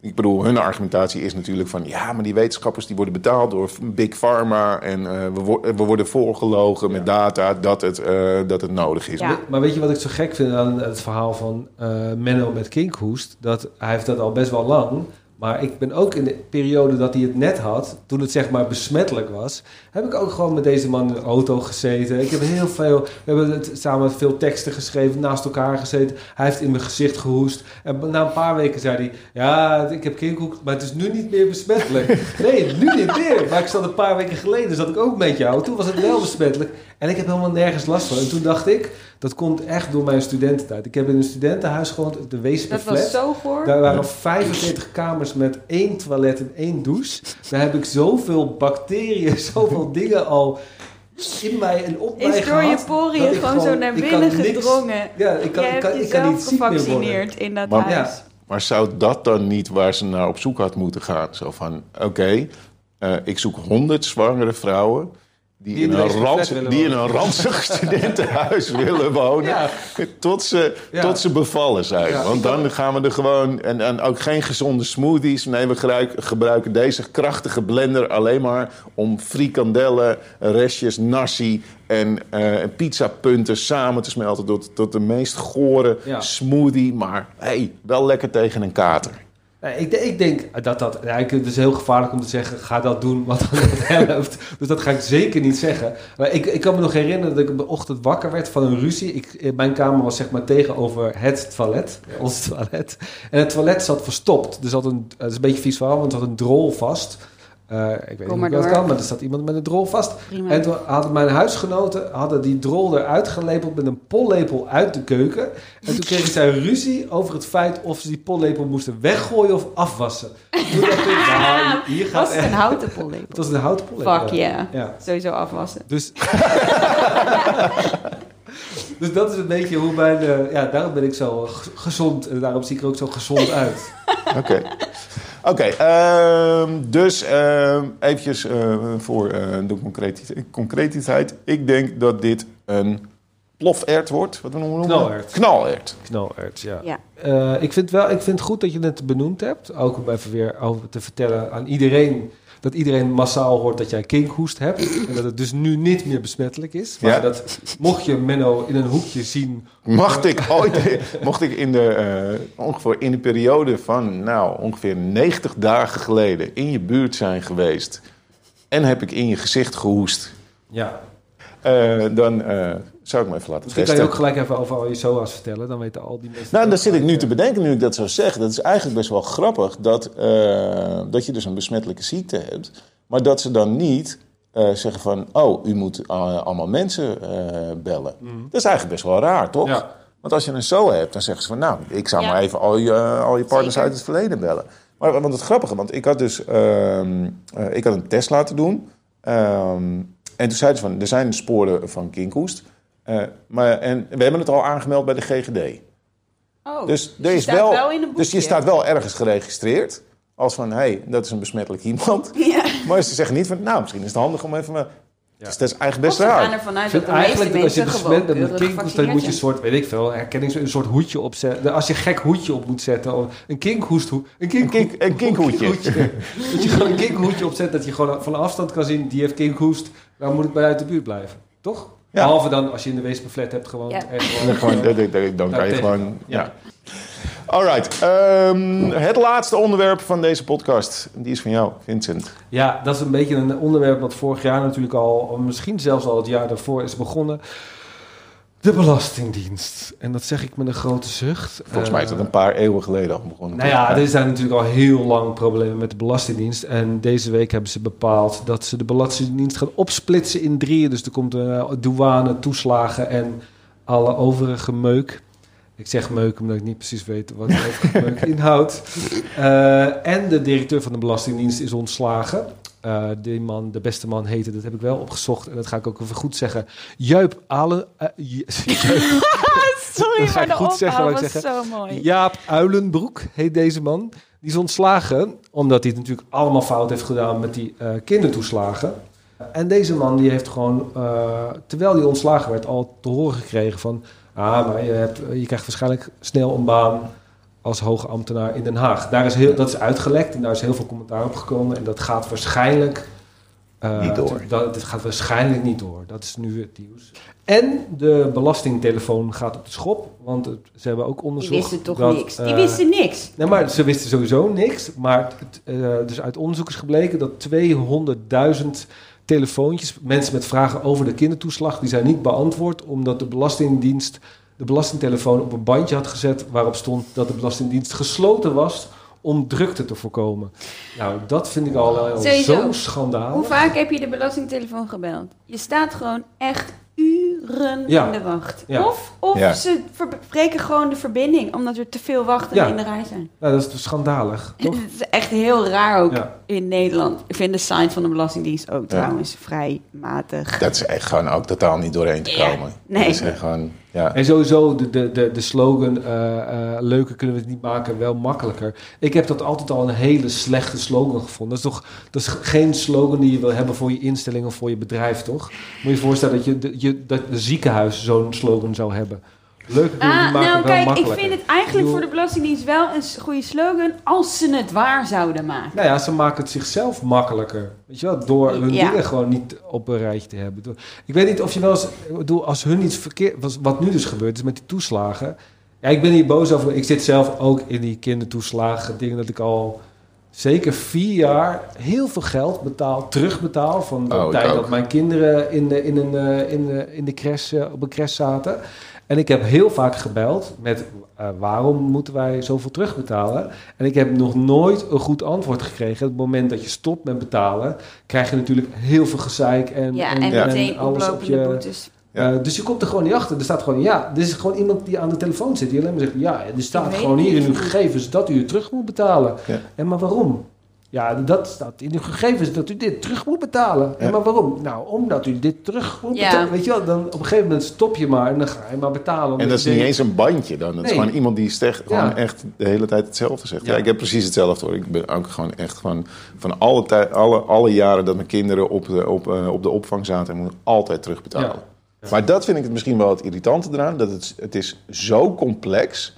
ik bedoel, hun argumentatie is natuurlijk van... ja, maar die wetenschappers die worden betaald door Big Pharma... en eh, we, wo- we worden voorgelogen met data dat het, eh, dat het nodig is. Ja. Maar weet je wat ik zo gek vind aan het verhaal van eh, Menno met kinkhoest? Dat hij heeft dat al best wel lang. Maar ik ben ook in de periode dat hij het net had, toen het zeg maar besmettelijk was, heb ik ook gewoon met deze man in de auto gezeten. Ik heb heel veel, we hebben het samen veel teksten geschreven, naast elkaar gezeten. Hij heeft in mijn gezicht gehoest. En na een paar weken zei hij, ja, ik heb kinkhoest, maar het is nu niet meer besmettelijk. Nee, nu niet meer. Maar ik zat een paar weken geleden, zat ik ook met jou. Toen was het wel besmettelijk. En ik heb helemaal nergens last van. En toen dacht ik, dat komt echt door mijn studententijd. Ik heb in een studentenhuis gewoond, de Dat Weesperflat. was zo voor. Daar waren 45 kamers met één toilet en één douche. Daar heb ik zoveel bacteriën, zoveel dingen al in mij en op mij Is door je dat poriën gewoon zo naar binnen niks- gedrongen. Ja, ik kan, ik kan, ik kan jezelf niet ziek meer worden. gevaccineerd in dat Maar- huis. Ja. Maar zou dat dan niet waar ze naar op zoek had moeten gaan? Zo van, oké, eh, ik zoek honderd zwangere vrouwen... Die, Die in een, Weesperflat rans, willen die in een ranzig studentenhuis willen wonen. Ja. Tot, ze, Ja. tot ze bevallen zijn. Ja, Want dan gaan we er gewoon... En, en ook geen gezonde smoothies. Nee, we gebruiken, gebruiken deze krachtige blender alleen maar... om frikandellen, restjes, nasi en eh, pizzapunten samen te smelten... Tot, tot de meest gore smoothie. Maar hey, wel lekker tegen een kater. Ik, ik denk dat dat... Ja, ik- het is heel gevaarlijk om te zeggen, ga dat doen wat het helpt. Dus dat ga ik zeker niet zeggen. Maar ik, ik kan me nog herinneren dat ik op de ochtend wakker werd van een ruzie. Ik, mijn kamer was zeg maar tegenover het toilet, ons toilet. En het toilet zat verstopt. Er zat een, het is een beetje vies verhaal, want er zat een drol vast. Eh, ik weet niet hoe dat kan, maar er zat iemand met een drol vast. Prima. En toen hadden mijn huisgenoten hadden die drol eruit gelepeld met een pollepel uit de keuken. En toen kregen zij ruzie over het feit of ze die pollepel moesten weggooien of afwassen. Toen dacht ik, nou, hier gaat was het een echt... houten Het pollepel? was een houten pollepel. Fuck yeah. Ja, Sowieso afwassen. dus... dus dat is een beetje hoe mijn... eh, ja, daarom ben ik zo g- gezond en daarom zie ik er ook zo gezond uit. Oké. Oké, ehm, dus ehm eventjes eh, voor eh, de concreti- concretiteit. Ik denk dat dit een plofert wordt. Wat we noemen Knalert. Knalert. Knalert, ja. Ja. Eh, ik, vind wel, ik vind het goed dat je het benoemd hebt. Ook om even weer over te vertellen aan iedereen... dat iedereen massaal hoort dat jij kinkhoest hebt. En dat het dus nu niet meer besmettelijk is. Maar Ja. dat mocht je Menno in een hoekje zien... Mocht ik ooit, mocht ik in de, eh, ongeveer in de periode van, nou, ongeveer 90 dagen geleden in je buurt zijn geweest en heb ik in je gezicht gehoest, Ja. eh, dan eh, zou ik me even laten Misschien kan testen. je ook gelijk even over al je SOA's vertellen. Dan weten al die mensen... Nou, daar zit ik nu gelijk, te eh, bedenken nu ik dat zo zeg. Dat is eigenlijk best wel grappig dat, eh, dat je dus een besmettelijke ziekte hebt. Maar dat ze dan niet eh, zeggen van, oh, u moet eh, allemaal mensen eh, bellen. Dat is eigenlijk best wel raar, toch? Ja. Want als je een SO hebt, dan zeggen ze van, nou, ik zou Ja. maar even al je, al je partners Zeker. uit het verleden bellen. Maar want het grappige, want ik had dus ehm, eh, ik had een test laten doen. Ehm, en toen zeiden ze van, er zijn sporen van kinkhoest. Eh, maar, en we hebben het al aangemeld bij de GGD. Oh, Dus, er je is staat wel, wel in een dus je staat wel ergens geregistreerd. Als van, hé, hey, dat is een besmettelijk iemand. Ja. Maar ze zeggen niet van, nou, misschien is het handig om even... maar- Dus dat is eigenlijk best raar. Ik dat vind de meeste eigenlijk dat als je mensen besmet gewoon bent met kinkhoest, dan moet je een soort, weet ik veel, herkenning, een soort hoedje opzetten. Als je een gek hoedje op moet zetten, of een kinkhoesthoed. Een, kink, Een kink- een kinkhoedje. dat je gewoon een kinkhoedje opzet, dat je gewoon van afstand kan zien, die heeft kinkhoest, dan moet ik bij uit de buurt blijven. Toch? Ja. Behalve dan als je in de Weesperflat hebt gewoon. Ja. En gewoon, dan dan- kan je tegen. gewoon... Ja. Ja. Alright. ehm, het laatste onderwerp van deze podcast. Die is van jou, Vincent. Ja, dat is een beetje een onderwerp wat vorig jaar natuurlijk al, misschien zelfs al het jaar daarvoor is begonnen. De Belastingdienst. En dat zeg ik met een grote zucht. Volgens mij is dat Eh, een paar eeuwen geleden al begonnen. Nou ja, er zijn natuurlijk al heel lang problemen met de Belastingdienst. En deze week hebben ze bepaald dat ze de Belastingdienst gaan opsplitsen in drieën. Dus er komt uh, douane, toeslagen en alle overige meuk. Ik zeg meuk omdat ik niet precies weet wat meuk inhoudt. Uh, en de directeur van de Belastingdienst is ontslagen. Uh, die man, de beste man heette, dat heb ik wel opgezocht en dat ga ik ook even goed zeggen. Juip Alen. Uh, Sorry, maar de goed zeggen, zeggen. zo mooi. Jaap Uilenbroek heet deze man. Die is ontslagen omdat hij het natuurlijk allemaal fout heeft gedaan met die uh, kindertoeslagen. En deze man die heeft gewoon, uh, terwijl hij ontslagen werd, al te horen gekregen van... Ah, maar je, hebt, je krijgt waarschijnlijk snel een baan als hoge ambtenaar in Den Haag. Daar is heel, dat is uitgelekt en daar is heel veel commentaar op gekomen. En dat gaat waarschijnlijk... Uh, niet door. Dat, dit gaat waarschijnlijk niet door. Dat is nu het nieuws. En de belastingtelefoon gaat op de schop. Want het, ze hebben ook onderzocht... Die wisten toch dat, niks? Die uh, wisten niks. Nee, maar ze wisten sowieso niks. Maar het, uh, dus uit onderzoek is gebleken dat 200.000 telefoontjes... mensen met vragen over de kindertoeslag... die zijn niet beantwoord omdat de Belastingdienst... de belastingtelefoon op een bandje had gezet... waarop stond dat de Belastingdienst gesloten was om drukte te voorkomen. Nou, dat vind ik al, al zo schandalig. Hoe vaak heb je de belastingtelefoon gebeld? Je staat gewoon echt uren Ja. in de wacht. Ja. Of, of Ja. ze verbreken gewoon de verbinding, omdat er te veel wachten Ja. in de rij zijn. Nou, dat is dus schandalig, toch? Het is echt heel raar ook Ja. in Nederland. Ik vind de site van de Belastingdienst ook trouwens vrij matig. Dat is echt gewoon ook totaal niet doorheen te Ja. komen. Nee. Dat is echt gewoon, ja. En sowieso de, de, de, de slogan eh, leuker kunnen we het niet maken, wel makkelijker. Ik heb dat altijd al een hele slechte slogan gevonden. Dat is toch dat is geen slogan die je wil hebben voor je instelling of voor je bedrijf, toch? Moet je je voorstellen dat je, je dat een ziekenhuis zo'n slogan zou hebben. Het Ah, nou kijk, ik vind het eigenlijk voor de Belastingdienst wel een goede slogan als ze het waar zouden maken. Nou ja, ze maken het zichzelf makkelijker. Weet je wel, door hun Ja. dingen gewoon niet op een rijtje te hebben. Ik weet niet of je wel eens... Ik bedoel, als hun iets verkeerd... was- Wat nu dus gebeurt is met die toeslagen... Ja, ik ben hier boos over. Ik zit zelf ook in die kindertoeslagen. Dingen dat ik al zeker vier jaar heel veel geld betaal, terugbetaal. Van de Oh, tijd dat mijn kinderen in, de, in, een, eh, in, de, in de crash, eh, op een crash zaten. En ik heb heel vaak gebeld met eh, waarom moeten wij zoveel terugbetalen? En ik heb nog nooit een goed antwoord gekregen. Op het moment dat je stopt met betalen, krijg je natuurlijk heel veel gezeik en, Ja, en alles op oplopende je. boetes. Ja. Eh, dus je komt er gewoon niet achter. Er staat gewoon, ja, dit is gewoon iemand die aan de telefoon zit. Die alleen maar zegt, ja, er staat gewoon het hier in uw gegevens dat u het terug moet betalen. Ja. En maar waarom? Ja, dat staat in uw gegevens dat u dit terug moet betalen. En Ja. maar waarom? Nou, omdat u dit terug moet Ja. betalen. Weet je wel, dan op een gegeven moment stop je maar en dan ga je maar betalen. En dat is niet eens een bandje dan. Dat is gewoon iemand die zegt, gewoon echt de hele tijd hetzelfde zegt. Ja. Ja. ik heb precies hetzelfde hoor. Ik ben ook gewoon echt van, van alle, tij- alle, alle jaren dat mijn kinderen op de, op, eh, op de opvang zaten, moet ik altijd terugbetalen. Maar dat vind ik het misschien wel het irritante eraan. Dat het, het is zo complex,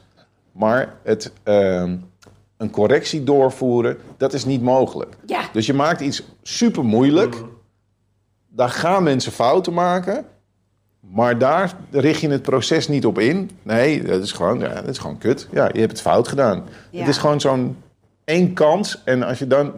maar het, ehm, een correctie doorvoeren, dat is niet mogelijk. Ja, Dus je maakt iets super moeilijk. Daar gaan mensen fouten maken. Maar daar richt je het proces niet op in. Nee, dat is gewoon, ja, dat is gewoon kut. Ja, je hebt het fout gedaan. Ja. Het is gewoon zo'n één kans. En als je dan...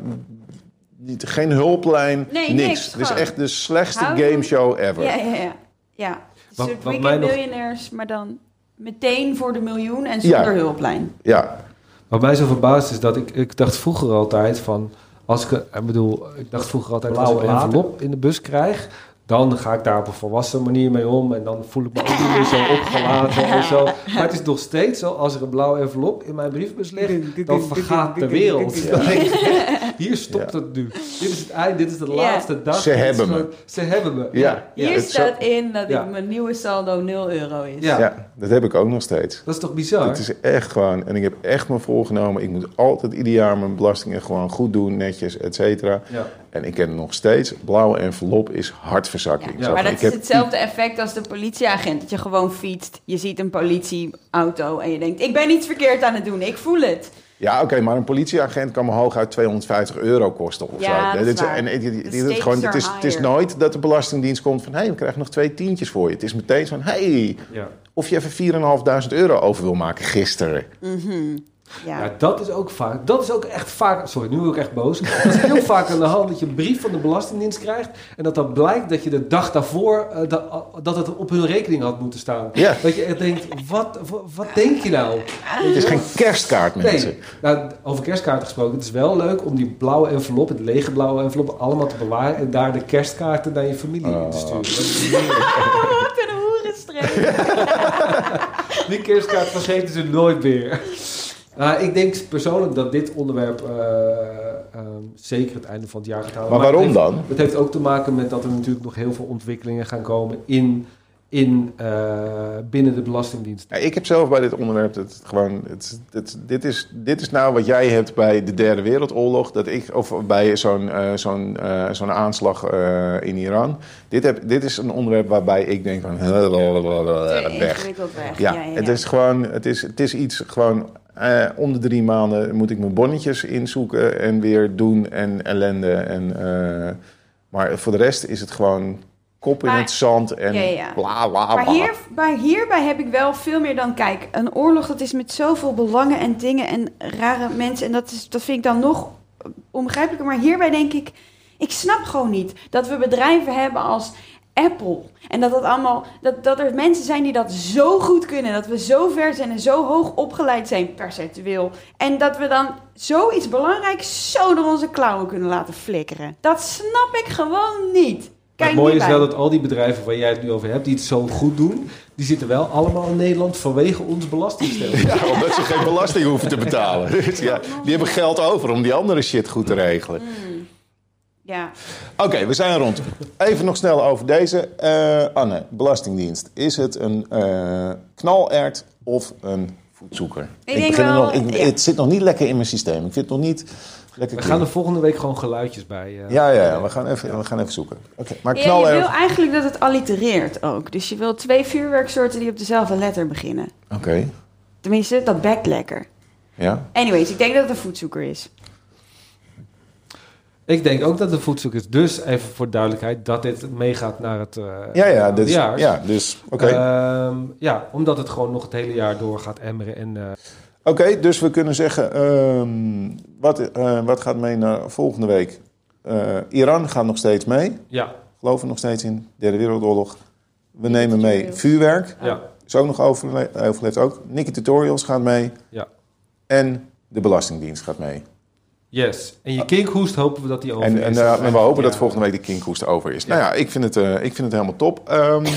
Geen hulplijn, Nee, niks. niks, Het is echt de slechtste gameshow ever. ja, ja, ja. Ja. Een Wat- Weekend nog- Millionaires, maar dan meteen voor de miljoen en zonder Ja. hulplijn. Ja, Wat mij zo verbaast is dat ik, ik dacht vroeger altijd van... Als ik, ik bedoel, ik dacht vroeger altijd als ik een envelop in de bus krijg... dan ga ik daar op een volwassen manier mee om... en dan voel ik me ook niet meer zo opgelaten en zo. Maar het is nog steeds zo, als er een blauwe envelop in mijn briefbus ligt... dan vergaat de wereld. Hier stopt het nu. Dit is het eind, dit is de Ja. laatste dag. Ze hebben me. Ze hebben me. Ja. Hier staat in dat Ja. ik mijn nieuwe saldo 0 euro is. Ja. ja, dat heb ik ook nog steeds. Dat is toch bizar? Het is echt gewoon, en ik heb echt me voorgenomen, ik moet altijd ieder jaar mijn belastingen gewoon goed doen, netjes, et cetera. Ja. En ik ken nog steeds, blauwe envelop is hartverzakking. Ja, maar dat ik is heb- hetzelfde effect als de politieagent. Dat je gewoon fietst, je ziet een politieauto en je denkt... ik ben iets verkeerd aan het doen, ik voel het. Ja, oké, maar een politieagent kan me hooguit 250 euro kosten of Ja, zo. dat is waar. en is stakes gewoon, het, is, het is nooit dat de Belastingdienst komt van... hé, hey, we krijgen nog twee tientjes voor je. Het is meteen van, hé, hey, Ja. of je even 4.500 euro over wil maken gisteren. Ja. Ja, dat is ook vaak. Dat is ook echt vaak. Sorry, nu word ik echt boos. Dat is heel vaak aan de hand dat je een brief van de Belastingdienst krijgt. En dat dan blijkt dat je de dag daarvoor. eh, dat, dat het op hun rekening had moeten staan. Ja. Dat je echt denkt: wat, wat, wat denk je nou? Het is geen kerstkaart, mensen. Nee, nou, over kerstkaarten gesproken. Het is wel leuk om die blauwe envelop, het lege blauwe envelop, allemaal te bewaren. En daar de kerstkaarten naar je familie in te sturen. Dat is heerlijk. Oh, wat een hoerenstreek. Die kerstkaart vergeten ze nooit meer. Nou, ik denk persoonlijk dat dit onderwerp eh, ehm, zeker het einde van het jaar gaat halen. Maar het waarom heeft- dan? Het heeft ook te maken met dat er natuurlijk nog heel veel ontwikkelingen gaan komen in, in, eh, binnen de Belastingdienst. Ja, ik heb zelf bij dit onderwerp het gewoon. Het, het, dit, is, dit is nou wat jij hebt bij de Derde Wereldoorlog. Dat ik, of bij zo'n eh, zo'n eh, zo'n aanslag eh, in Iran. Dit, heb, dit is een onderwerp waarbij ik denk van. Weg. Weg. Ja, het is gewoon. Het is, het is iets gewoon. Eh, om de drie maanden moet ik mijn bonnetjes inzoeken en weer doen en ellende. En, eh, maar voor de rest is het gewoon kop in Maar- het zand en Ja, ja. bla bla bla. Maar, hier, maar hierbij heb ik wel veel meer dan... Kijk, een oorlog dat is met zoveel belangen en dingen en rare mensen. En dat, is, dat vind ik dan nog onbegrijpelijker. Maar hierbij denk ik... Ik snap gewoon niet dat we bedrijven hebben als Apple. En dat, dat, allemaal, dat, dat er mensen zijn die dat zo goed kunnen. Dat we zo ver zijn en zo hoog opgeleid zijn percentueel. En dat we dan zoiets belangrijks zo door onze klauwen kunnen laten flikkeren. Dat snap ik gewoon niet. Kijk het mooie is wel dat al die bedrijven waar jij het nu over hebt, die het zo goed doen, die zitten wel allemaal in Nederland vanwege ons belastingstelsel. Ja, omdat ze geen belasting hoeven te betalen. Ja, die hebben geld over om die andere shit goed te regelen. Ja. Oké, we zijn rond. Even nog snel over deze. Eh, Anne, Belastingdienst. Is het een eh, knalert of een voetzoeker? Ik er wel, nog, ik, ja. Het zit nog niet lekker in mijn systeem. Ik vind het nog niet lekker We gaan er volgende week gewoon geluidjes bij. eh, Ja, ja, ja, we gaan even, we gaan even zoeken. Oké, maar Ja, je knalert... wil eigenlijk dat het allitereert ook. Dus je wil twee vuurwerksoorten die op dezelfde letter beginnen. Oké, Tenminste, dat bekt lekker. ja. Anyways, ik denk dat het een voetzoeker is. Ik denk ook dat een voetzoek is. Dus even voor duidelijkheid dat dit meegaat naar het. eh Ja, ja, dus, jaar. ja, dus oké. Ehm, ja, omdat het gewoon nog het hele jaar door gaat emmeren. En, eh, Oké, dus we kunnen zeggen, ehm, wat, eh, wat gaat mee naar volgende week? Eh, Iran gaat nog steeds mee. ja, Geloven nog steeds in. Derde Wereldoorlog. We nemen mee vuurwerk. ja, Is ook nog overle overleefd ook. Nicky Tutorials gaat mee. ja. En de Belastingdienst gaat mee. Yes. En je kinkhoest hopen we dat die over En, is. en, eh, en we hopen dat volgende week de kinkhoest over is. Ja. Nou ja, ik vind het, eh, ik vind het helemaal top. Ehm,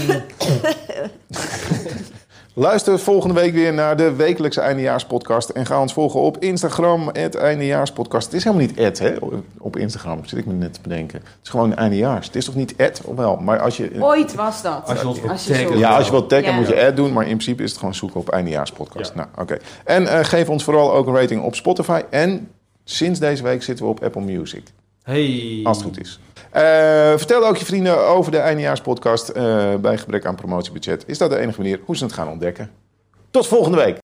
luister volgende week weer naar de wekelijkse eindejaarspodcast. En ga ons volgen op Instagram, het eindejaarspodcast. Het is helemaal niet ed, hè, op Instagram. Zit ik me net te bedenken. Het is gewoon eindejaars. Het is toch niet ed, of wel? Maar als je... Ooit was dat. Als je ons wilt Als je taggen. Ja, als je wilt taggen Ja. moet je ad doen, maar in principe is het gewoon zoeken op eindejaarspodcast. Ja. Nou, oké. En eh, geef ons vooral ook een rating op Spotify. En sinds deze week zitten we op Apple Music, Hey. als het goed is. Eh, vertel ook je vrienden over de eindejaarspodcast. Eh, bij gebrek aan promotiebudget is dat de enige manier hoe ze het gaan ontdekken. Tot volgende week.